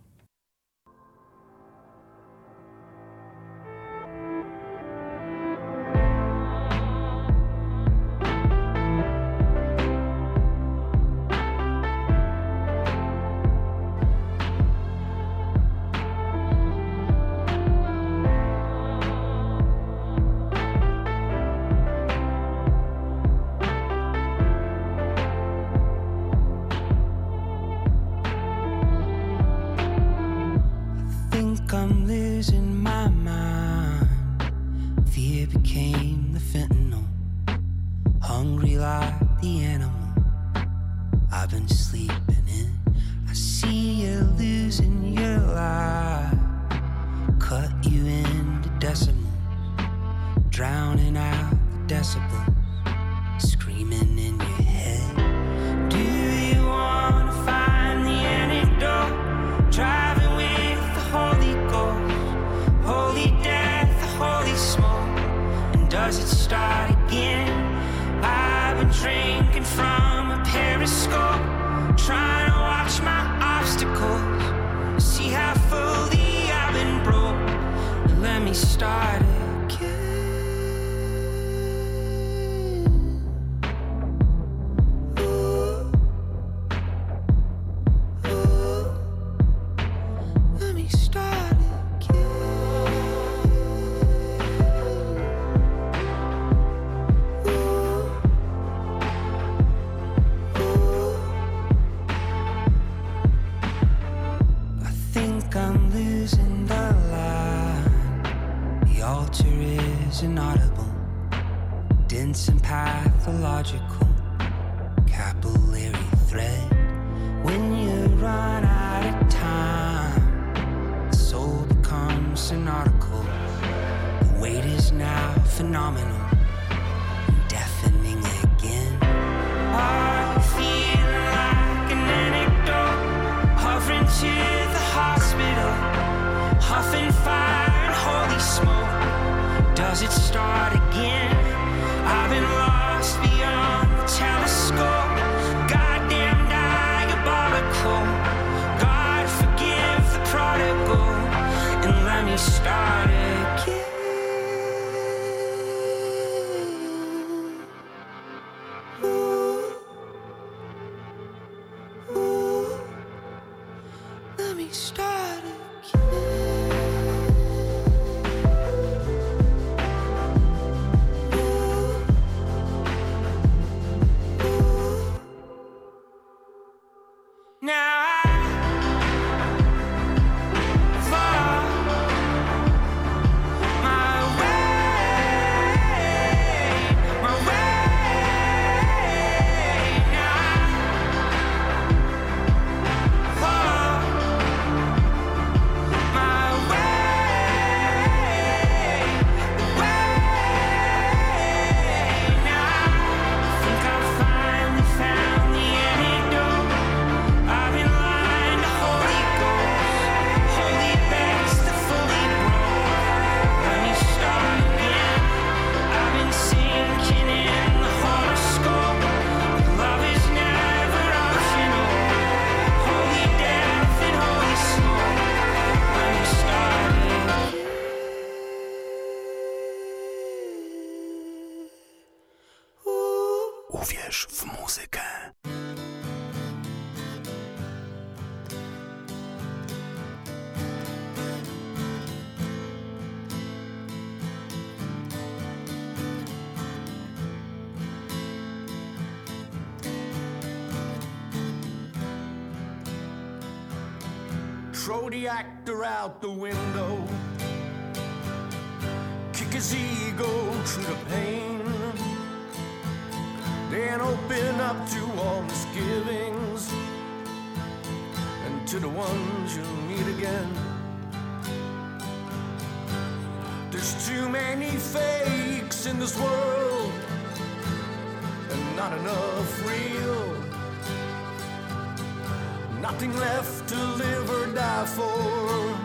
Nothing left to live or die for.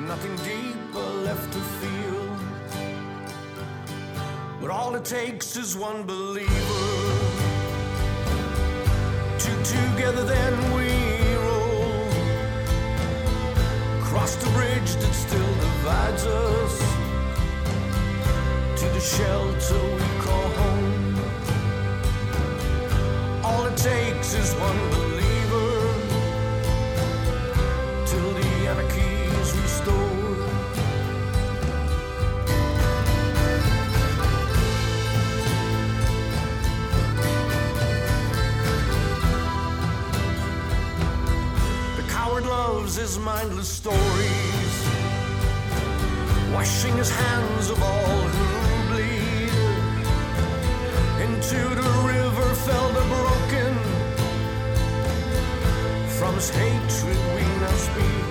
Nothing deeper left to feel. But all it takes is one believer. Two together, then we roll. Cross the bridge that still divides us to the shelter we call home. All it takes is one believer. his mindless stories, washing his hands of all who bleed. Into the river fell the broken, from his hatred we now speak.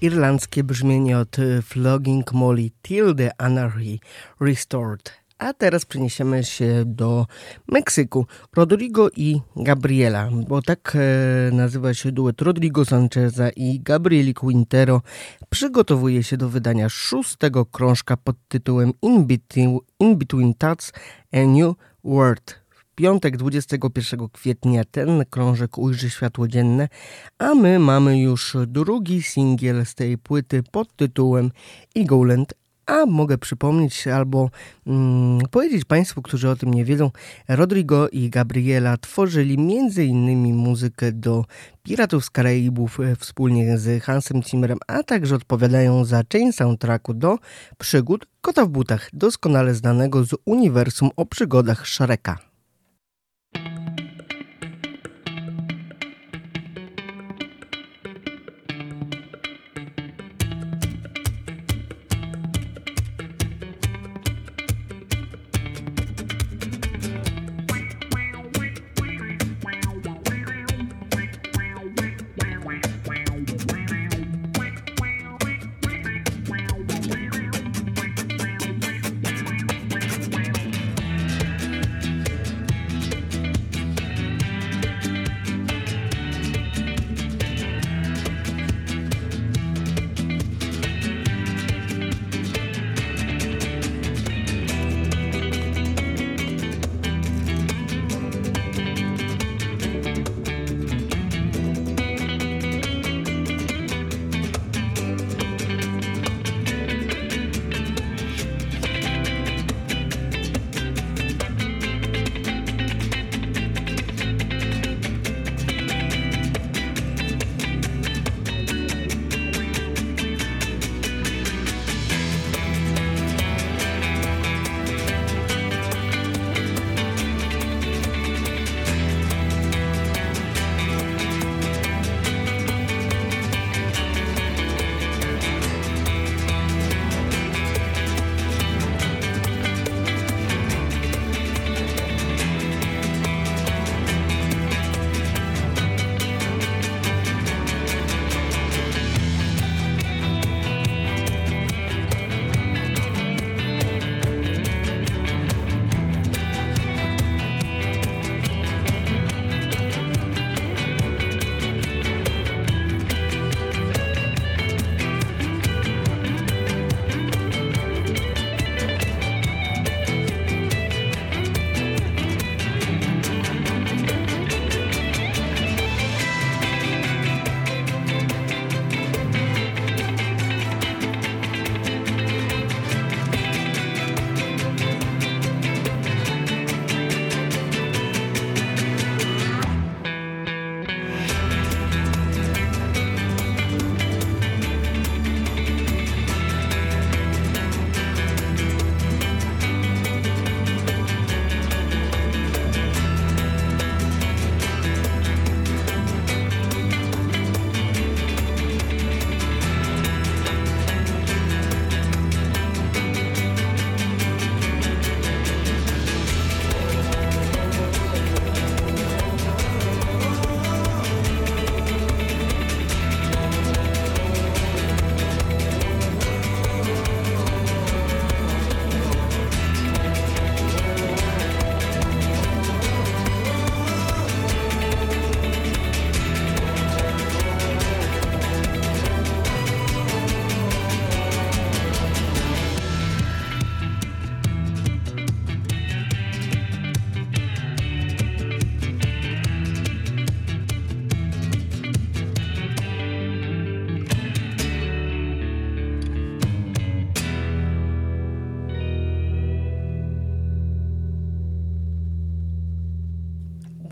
Irlandzkie brzmienie od y, Flogging Molly Till the Anarchy Restored. A teraz przeniesiemy się do Meksyku. Rodrigo i Gabriela, bo tak e, nazywa się duet Rodrigo Sancheza i Gabrieli Quintero, przygotowuje się do wydania szóstego krążka pod tytułem In Between, In Between Thoughts a New World. Piątek 21 kwietnia ten krążek ujrzy światło dzienne, a my mamy już drugi singiel z tej płyty pod tytułem Eagleland a mogę przypomnieć albo mm, powiedzieć Państwu, którzy o tym nie wiedzą, Rodrigo i Gabriela tworzyli m.in. muzykę do Piratów z Karaibów e, wspólnie z Hansem Zimmerem, a także odpowiadają za część soundtracku do przygód Kota w butach, doskonale znanego z uniwersum o przygodach Shreka.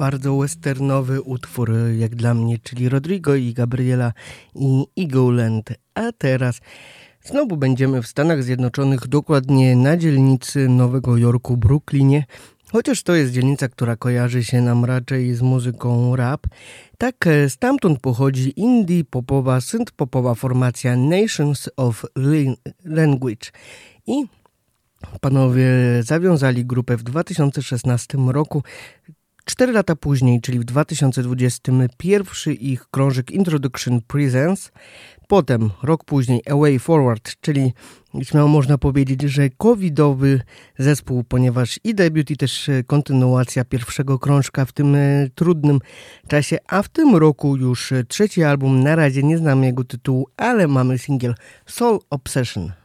Bardzo westernowy utwór jak dla mnie, czyli Rodrigo i Gabriela i Eagleland. A teraz znowu będziemy w Stanach Zjednoczonych, dokładnie na dzielnicy Nowego Jorku, Brooklynie. Chociaż to jest dzielnica, która kojarzy się nam raczej z muzyką rap, tak stamtąd pochodzi indie popowa, synth-popowa formacja Nations of Language. I panowie zawiązali grupę w 2016 roku. Cztery lata później, czyli w 2020, pierwszy ich krążek Introduction Presents. Potem, rok później, Away Forward, czyli śmiało można powiedzieć, że covidowy zespół, ponieważ i debiut, i też kontynuacja pierwszego krążka w tym e, trudnym czasie, a w tym roku już trzeci album, na razie nie znam jego tytułu, ale mamy singiel Soul Obsession.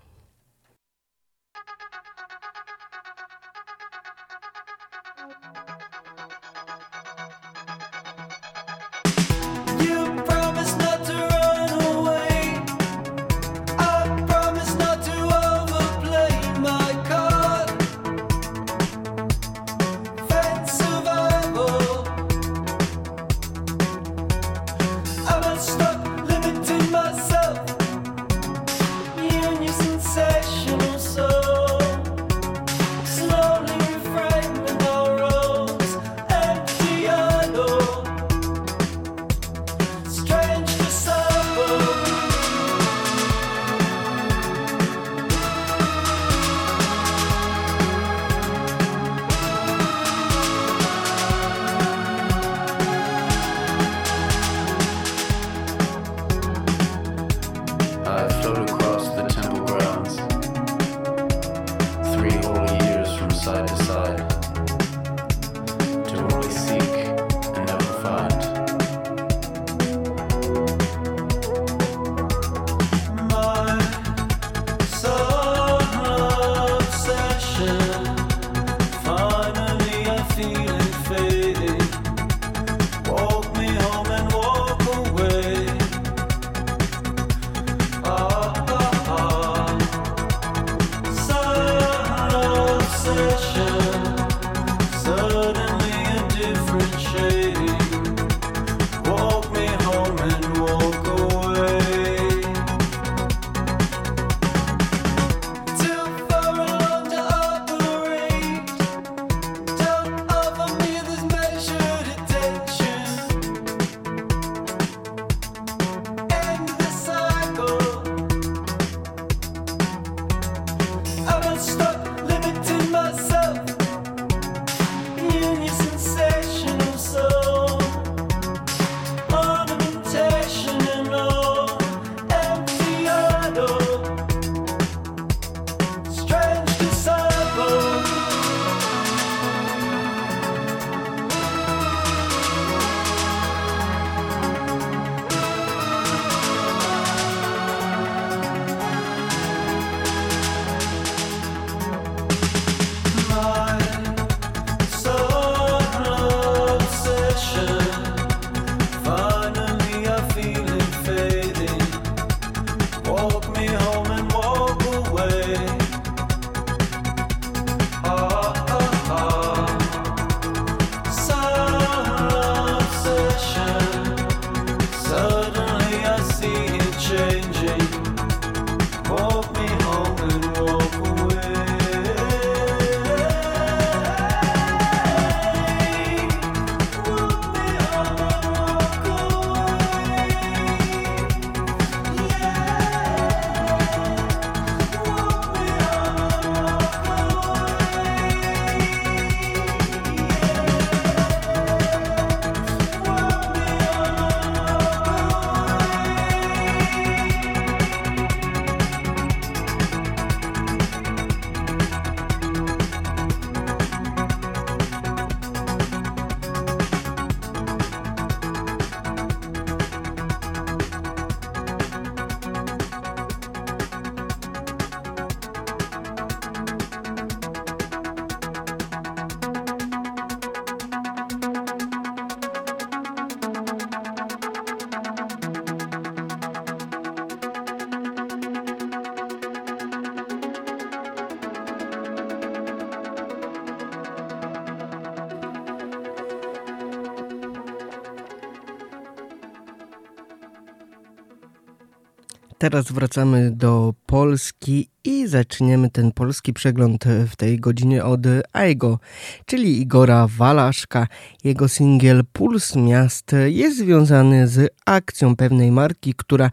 Teraz wracamy do Polski i zaczniemy ten polski przegląd w tej godzinie od Aigo, czyli Igora Walaszka. Jego singiel Puls Miast jest związany z akcją pewnej marki, która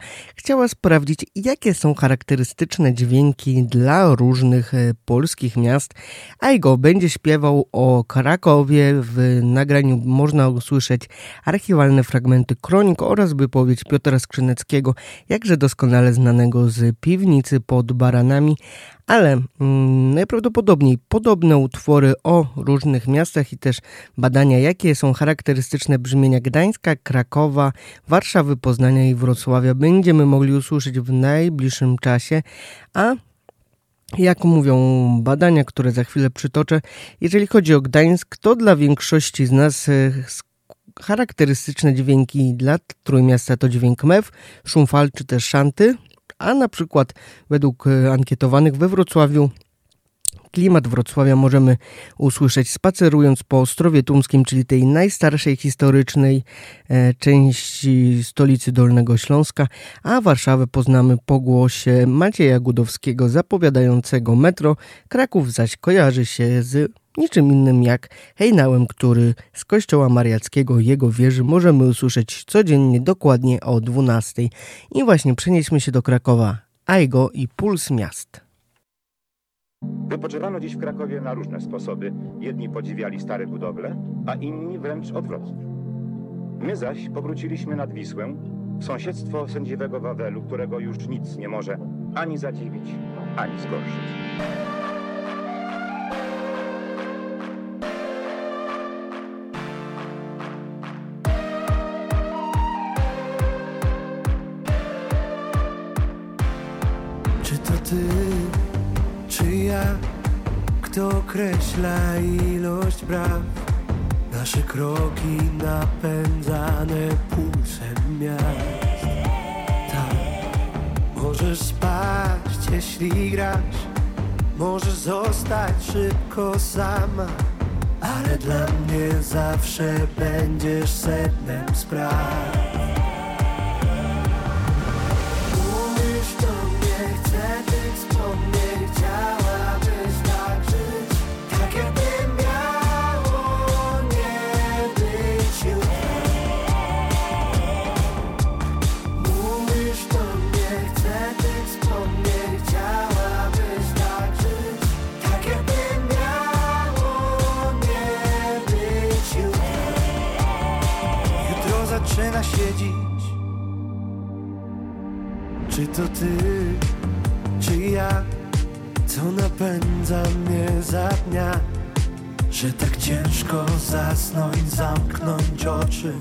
chciała sprawdzić, jakie są charakterystyczne dźwięki dla różnych polskich miast. Aigo będzie śpiewał o Krakowie. W nagraniu można usłyszeć archiwalne fragmenty kronik oraz wypowiedź Piotra Skrzyneckiego, jakże doskonale znanego z piwnicy pod baranami ale mm, najprawdopodobniej podobne utwory o różnych miastach i też badania, jakie są charakterystyczne brzmienia Gdańska, Krakowa, Warszawy, Poznania i Wrocławia będziemy mogli usłyszeć w najbliższym czasie, a jak mówią badania, które za chwilę przytoczę, jeżeli chodzi o Gdańsk, to dla większości z nas e, charakterystyczne dźwięki dla Trójmiasta to dźwięk mew, szum fal czy też szanty, a na przykład według e, ankietowanych we Wrocławiu Klimat Wrocławia możemy usłyszeć spacerując po Ostrowie Tumskim, czyli tej najstarszej historycznej e, części stolicy Dolnego Śląska, a Warszawę poznamy po głosie Macieja Gudowskiego zapowiadającego metro. Kraków zaś kojarzy się z niczym innym jak hejnałem, który z kościoła mariackiego jego wieży możemy usłyszeć codziennie dokładnie o 12. I właśnie przenieśmy się do Krakowa. Aigo i Puls Miast. Wypoczywano dziś w Krakowie na różne sposoby. Jedni podziwiali stare budowle, a inni wręcz odwrotnie. My zaś powróciliśmy nad Wisłę, w sąsiedztwo sędziwego Wawelu, którego już nic nie może ani zadziwić, ani zgorszyć. Ty, czy ja, kto określa ilość braw? Nasze kroki napędzane pulsem miast. Tak, możesz spaść, jeśli grasz, możesz zostać szybko sama, ale dla mnie zawsze będziesz sednem spraw. Dziś. Czy to ty, czy ja, co napędza mnie za dnia, że tak ciężko zasnąć, zamknąć oczy?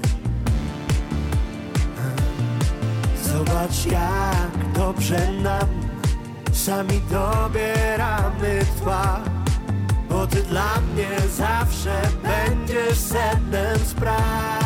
Zobacz jak dobrze nam, sami dobieramy tła, bo ty dla mnie zawsze będziesz sednem spraw.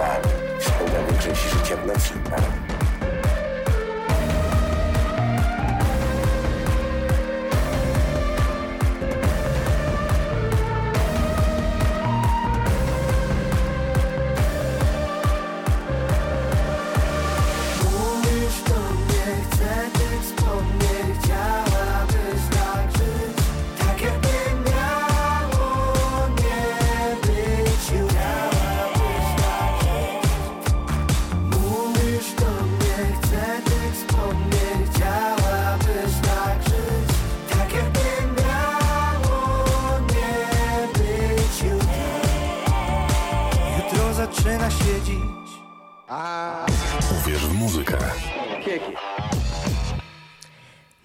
bał. Spędza większość życia w nocy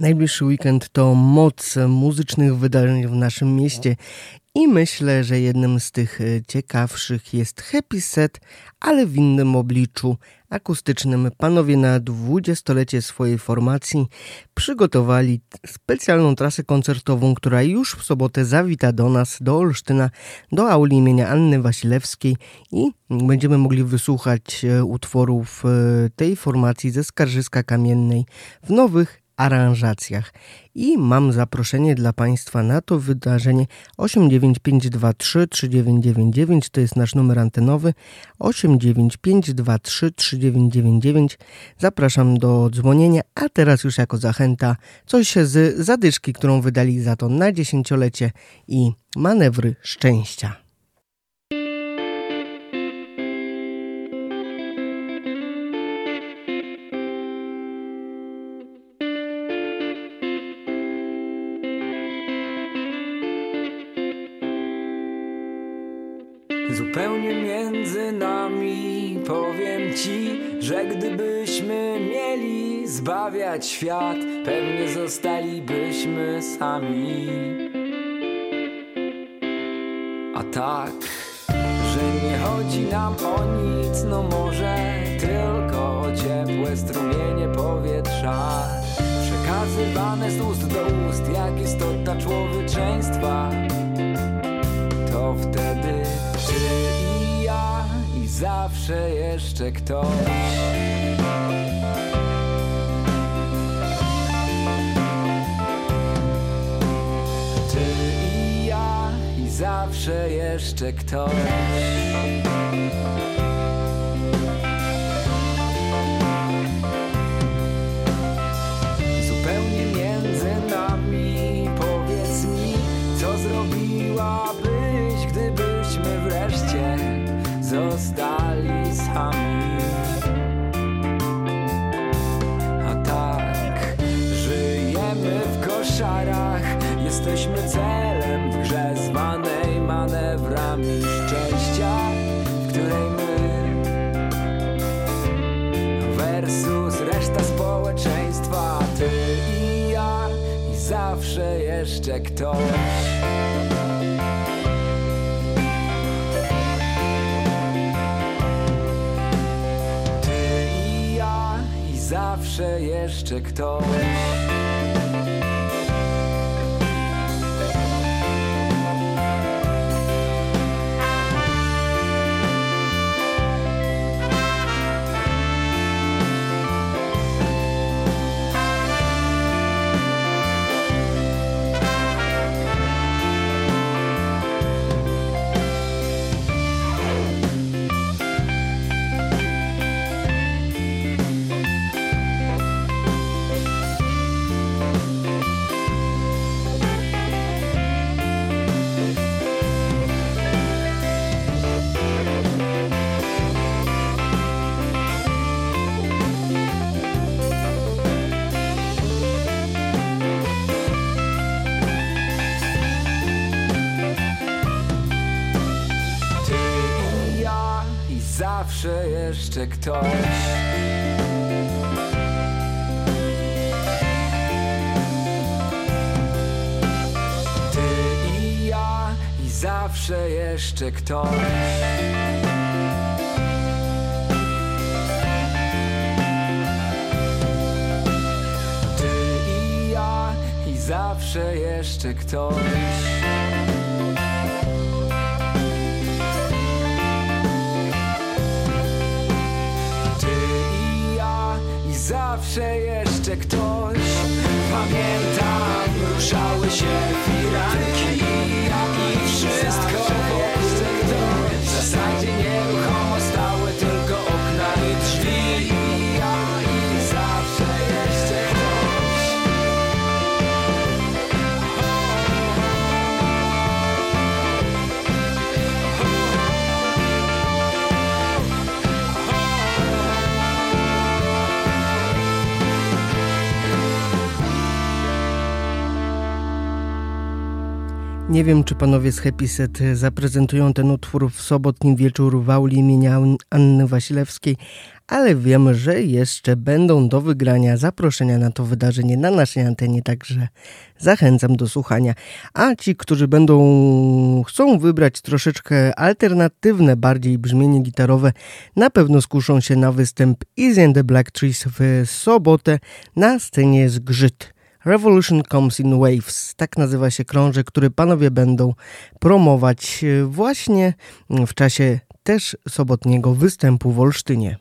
Najbliższy weekend to moc muzycznych wydarzeń w naszym mieście i myślę, że jednym z tych e, ciekawszych jest Happy Set, ale w innym obliczu akustycznym. Panowie na dwudziestolecie swojej formacji przygotowali specjalną trasę koncertową, która już w sobotę zawita do nas, do Olsztyna, do auli imienia Anny Wasilewskiej i będziemy mogli wysłuchać e, utworów e, tej formacji ze Skarżyska Kamiennej w nowych aranżacjach. I mam zaproszenie dla Państwa na to wydarzenie 89523 3999, to jest nasz numer antenowy 89523 3999. Zapraszam do dzwonienia, a teraz już jako zachęta coś z zadyszki, którą wydali za to na dziesięciolecie i manewry szczęścia. Ci, że gdybyśmy mieli zbawiać świat, pewnie zostalibyśmy sami. A tak, że nie chodzi nam o nic, no może tylko o ciepłe strumienie powietrza. Przekazywane z ust do ust, jak istota człowieczeństwa. To wtedy zawsze jeszcze ktoś. Ty i ja i zawsze jeszcze ktoś. Zostali sami. A tak, żyjemy w koszarach, jesteśmy celem w grze zwanej manewrami szczęścia, w której my versus reszta społeczeństwa, ty i ja i zawsze jeszcze ktoś. Zawsze jeszcze ktoś. Jeszcze ktoś. Ty i ja i zawsze jeszcze ktoś. Ty i ja i zawsze jeszcze ktoś. Zawsze Nie wiem, czy panowie z Happy Set zaprezentują ten utwór w sobotni wieczór w auli imienia Anny Wasilewskiej, ale wiemy, że jeszcze będą do wygrania zaproszenia na to wydarzenie na naszej antenie, także zachęcam do słuchania. A ci, którzy będą chcą wybrać troszeczkę alternatywne bardziej brzmienie gitarowe, na pewno skuszą się na występ Easy and the Black Trees w sobotę na scenie Zgrzyt. Revolution Comes in Waves. Tak nazywa się krążek, który panowie będą promować e, właśnie w czasie też sobotniego występu w Olsztynie.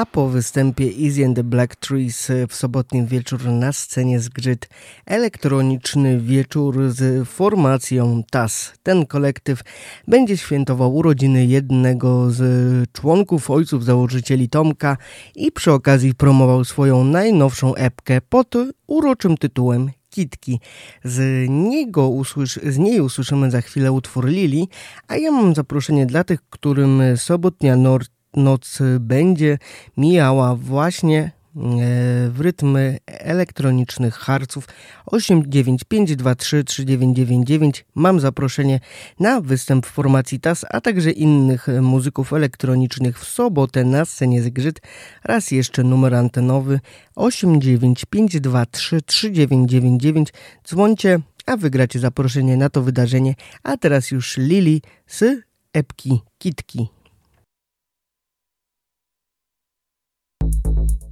A po występie Easy and the Black Trees w sobotnim wieczór na scenie zgrzyt elektroniczny wieczór z formacją TAS. Ten kolektyw będzie świętował urodziny jednego z członków ojców założycieli Tomka i przy okazji promował swoją najnowszą epkę pod uroczym tytułem Kitki. Z, niego usłysz, z niej usłyszymy za chwilę utwór Lili, a ja mam zaproszenie dla tych, którym sobotnia Nord noc będzie mijała właśnie w rytmy elektronicznych harców 895233999 mam zaproszenie na występ w formacji TAS, a także innych muzyków elektronicznych w sobotę na scenie Zgrzyt. Raz jeszcze numer antenowy 895233999. Dzwońcie, a wygracie zaproszenie na to wydarzenie. A teraz już Lili z epki Kitki. thank you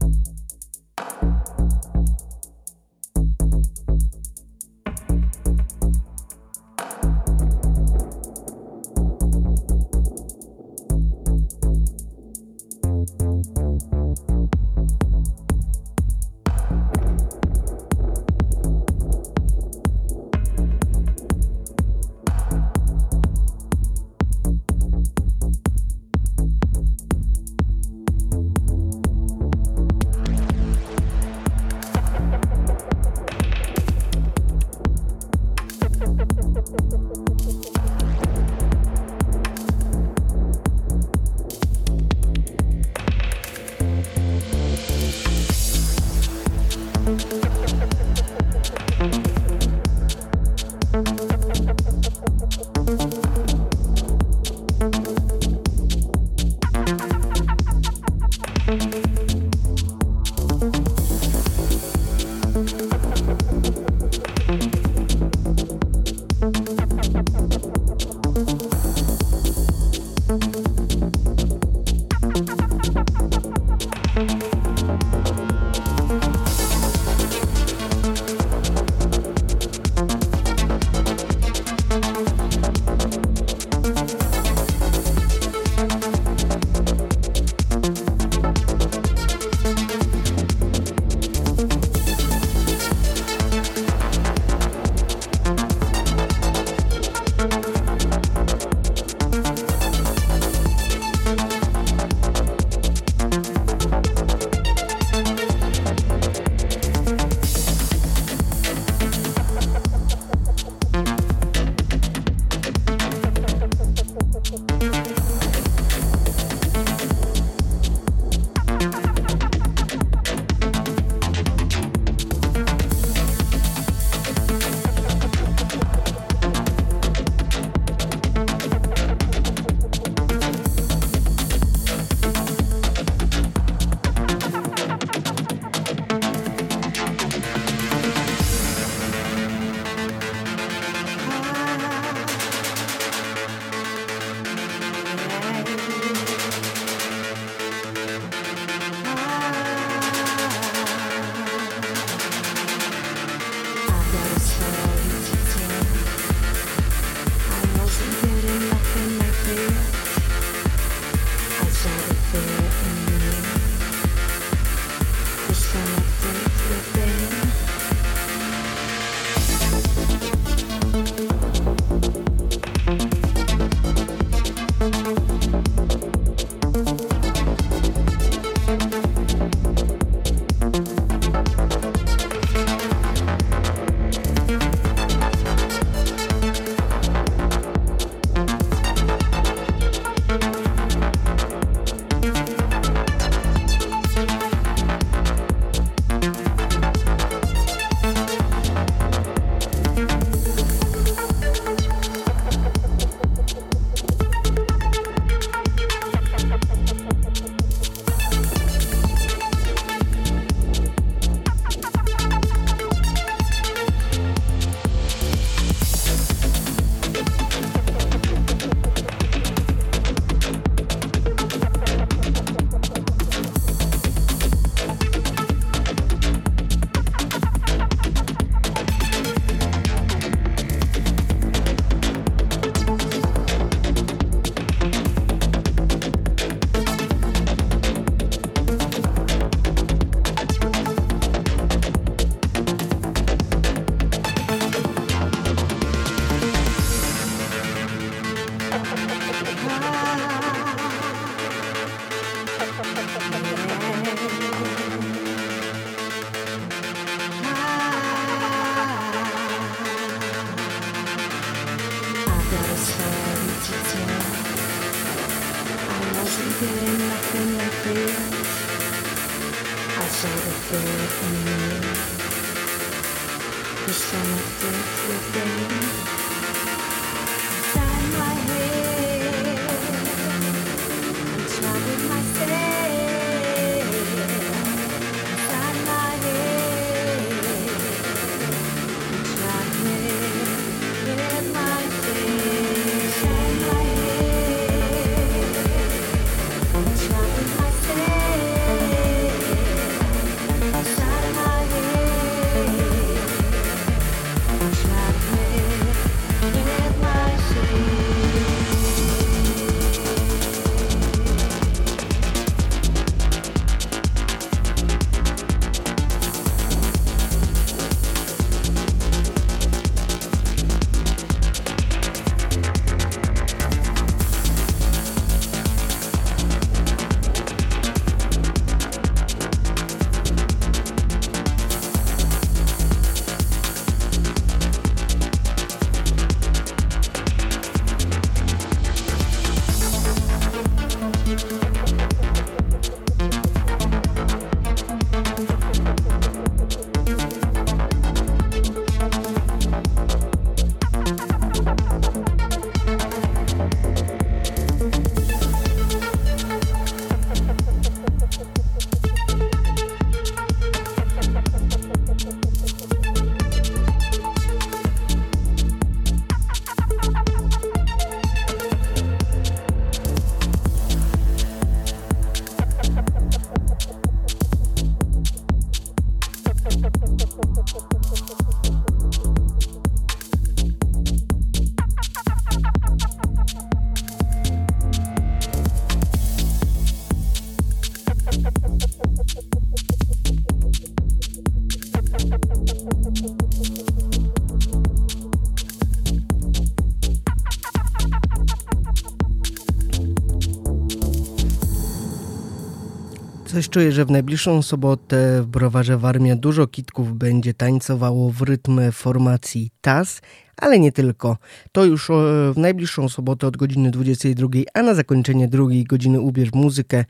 Coś czuję, że w najbliższą sobotę w browarze Warmia dużo kitków będzie tańcowało w rytm formacji TAS, ale nie tylko. To już e, w najbliższą sobotę od godziny 22, a na zakończenie drugiej godziny ubierz muzykę.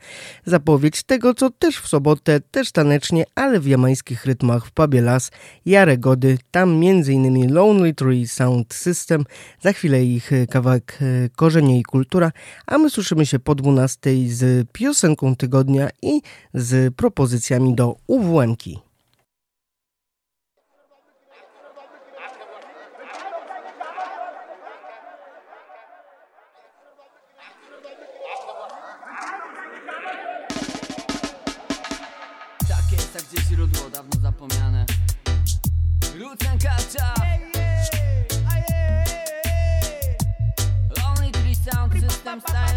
Zapowiedź tego, co też w sobotę, też tanecznie, ale w jamańskich rytmach w pubie Las, Jaregody, tam m.in. Lonely Tree Sound System, za chwilę ich e, kawałek e, Korzenie i Kultura, a my słyszymy się po 12 z piosenką tygodnia i z propozycjami do UWM-ki. Tak sound system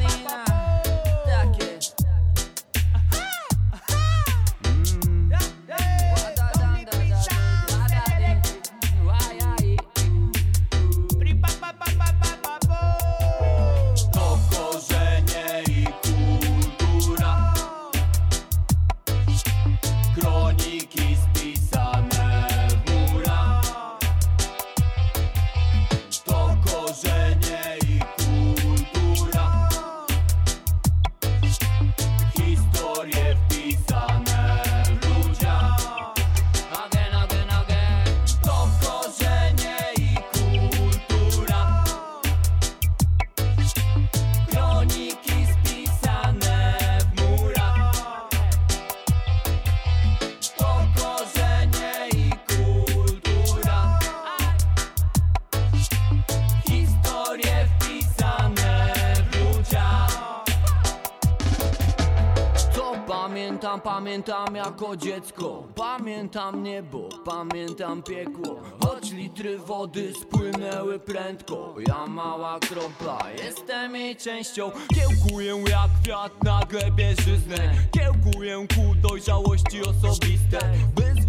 pamiętam, jako dziecko Pamiętam niebo, pamiętam piekło. Choć litry wody spłynęły prędko Ja mała kropla, jestem jej częścią. Kiełkuję jak kwiat na glebie żyzne Kiełkuję ku dojrzałości osobistej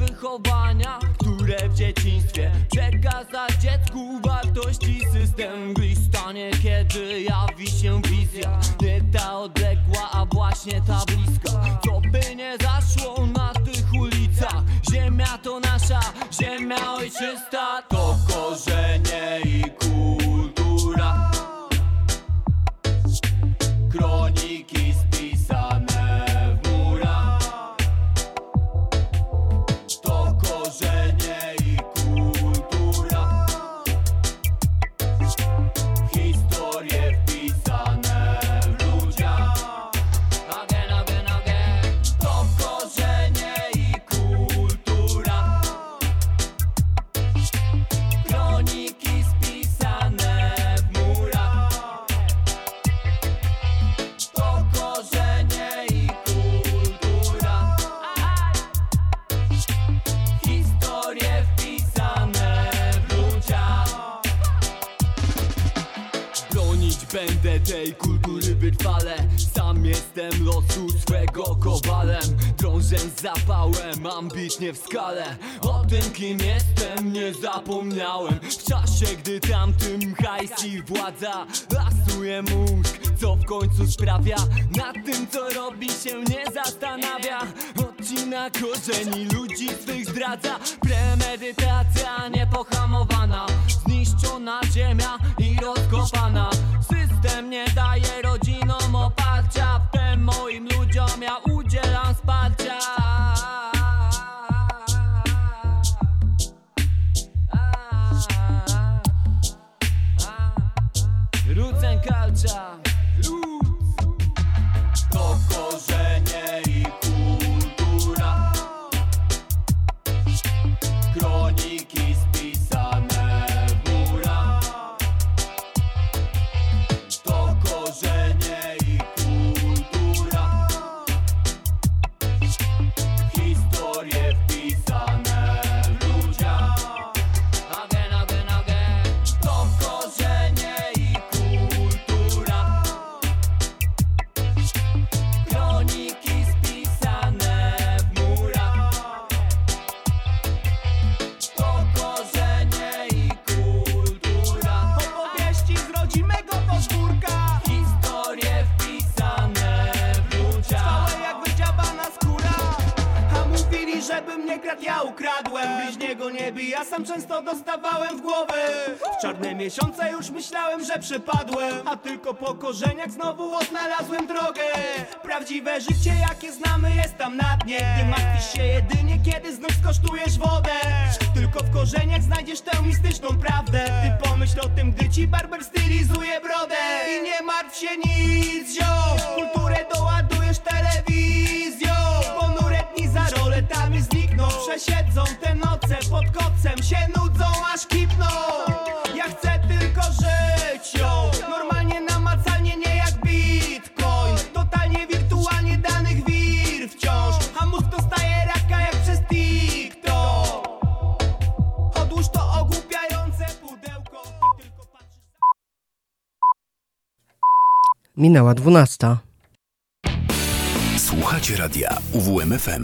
wychowania, które w dzieciństwie Przekazać dziecku wartości. System Gdzieś stanie, kiedy jawi się wizja. Nie ta odległa, a właśnie ta bliska. Co by nie zaszło na tych ulicach? Ziemia to nasza, ziemia ojczysta. To korzenie i w skale. O tym kim jestem nie zapomniałem. W czasie gdy tamtym hajs i władza Lasuje mózg, co w końcu sprawia Nad tym co robi się nie zastanawia. Odcina korzeni ludzi swych zdradza. Premedytacja niepohamowana Zniszczona ziemia i rozkopana. System nie daje rodzinom oparcia Wtem moim ludziom ja ukradłem. Bliźniego nie bij, ja sam często dostawałem w głowę. W czarne miesiące już myślałem, że przepadłem A tylko po korzeniach znowu odnalazłem drogę. Prawdziwe życie jakie znamy jest tam na dnie. Gdy martwisz się jedynie kiedy znów skosztujesz wodę. Tylko w korzeniach znajdziesz tę mistyczną prawdę. Ty pomyśl o tym, gdy ci barber stylizuje brodę. I nie martw się nic, ziom Kulturę doładujesz znikną Przesiedzą te noce pod kocem Się nudzą aż kipną. Ja chcę tylko żyć ją Normalnie namacalnie nie jak bitcoin. Totalnie wirtualnie danych wir wciąż. A mózg dostaje raka jak przez TikTok. Odłóż to ogłupiające pudełko Ty tylko patrzysz Minęła dwunasta. Słuchacie radia UWMFM.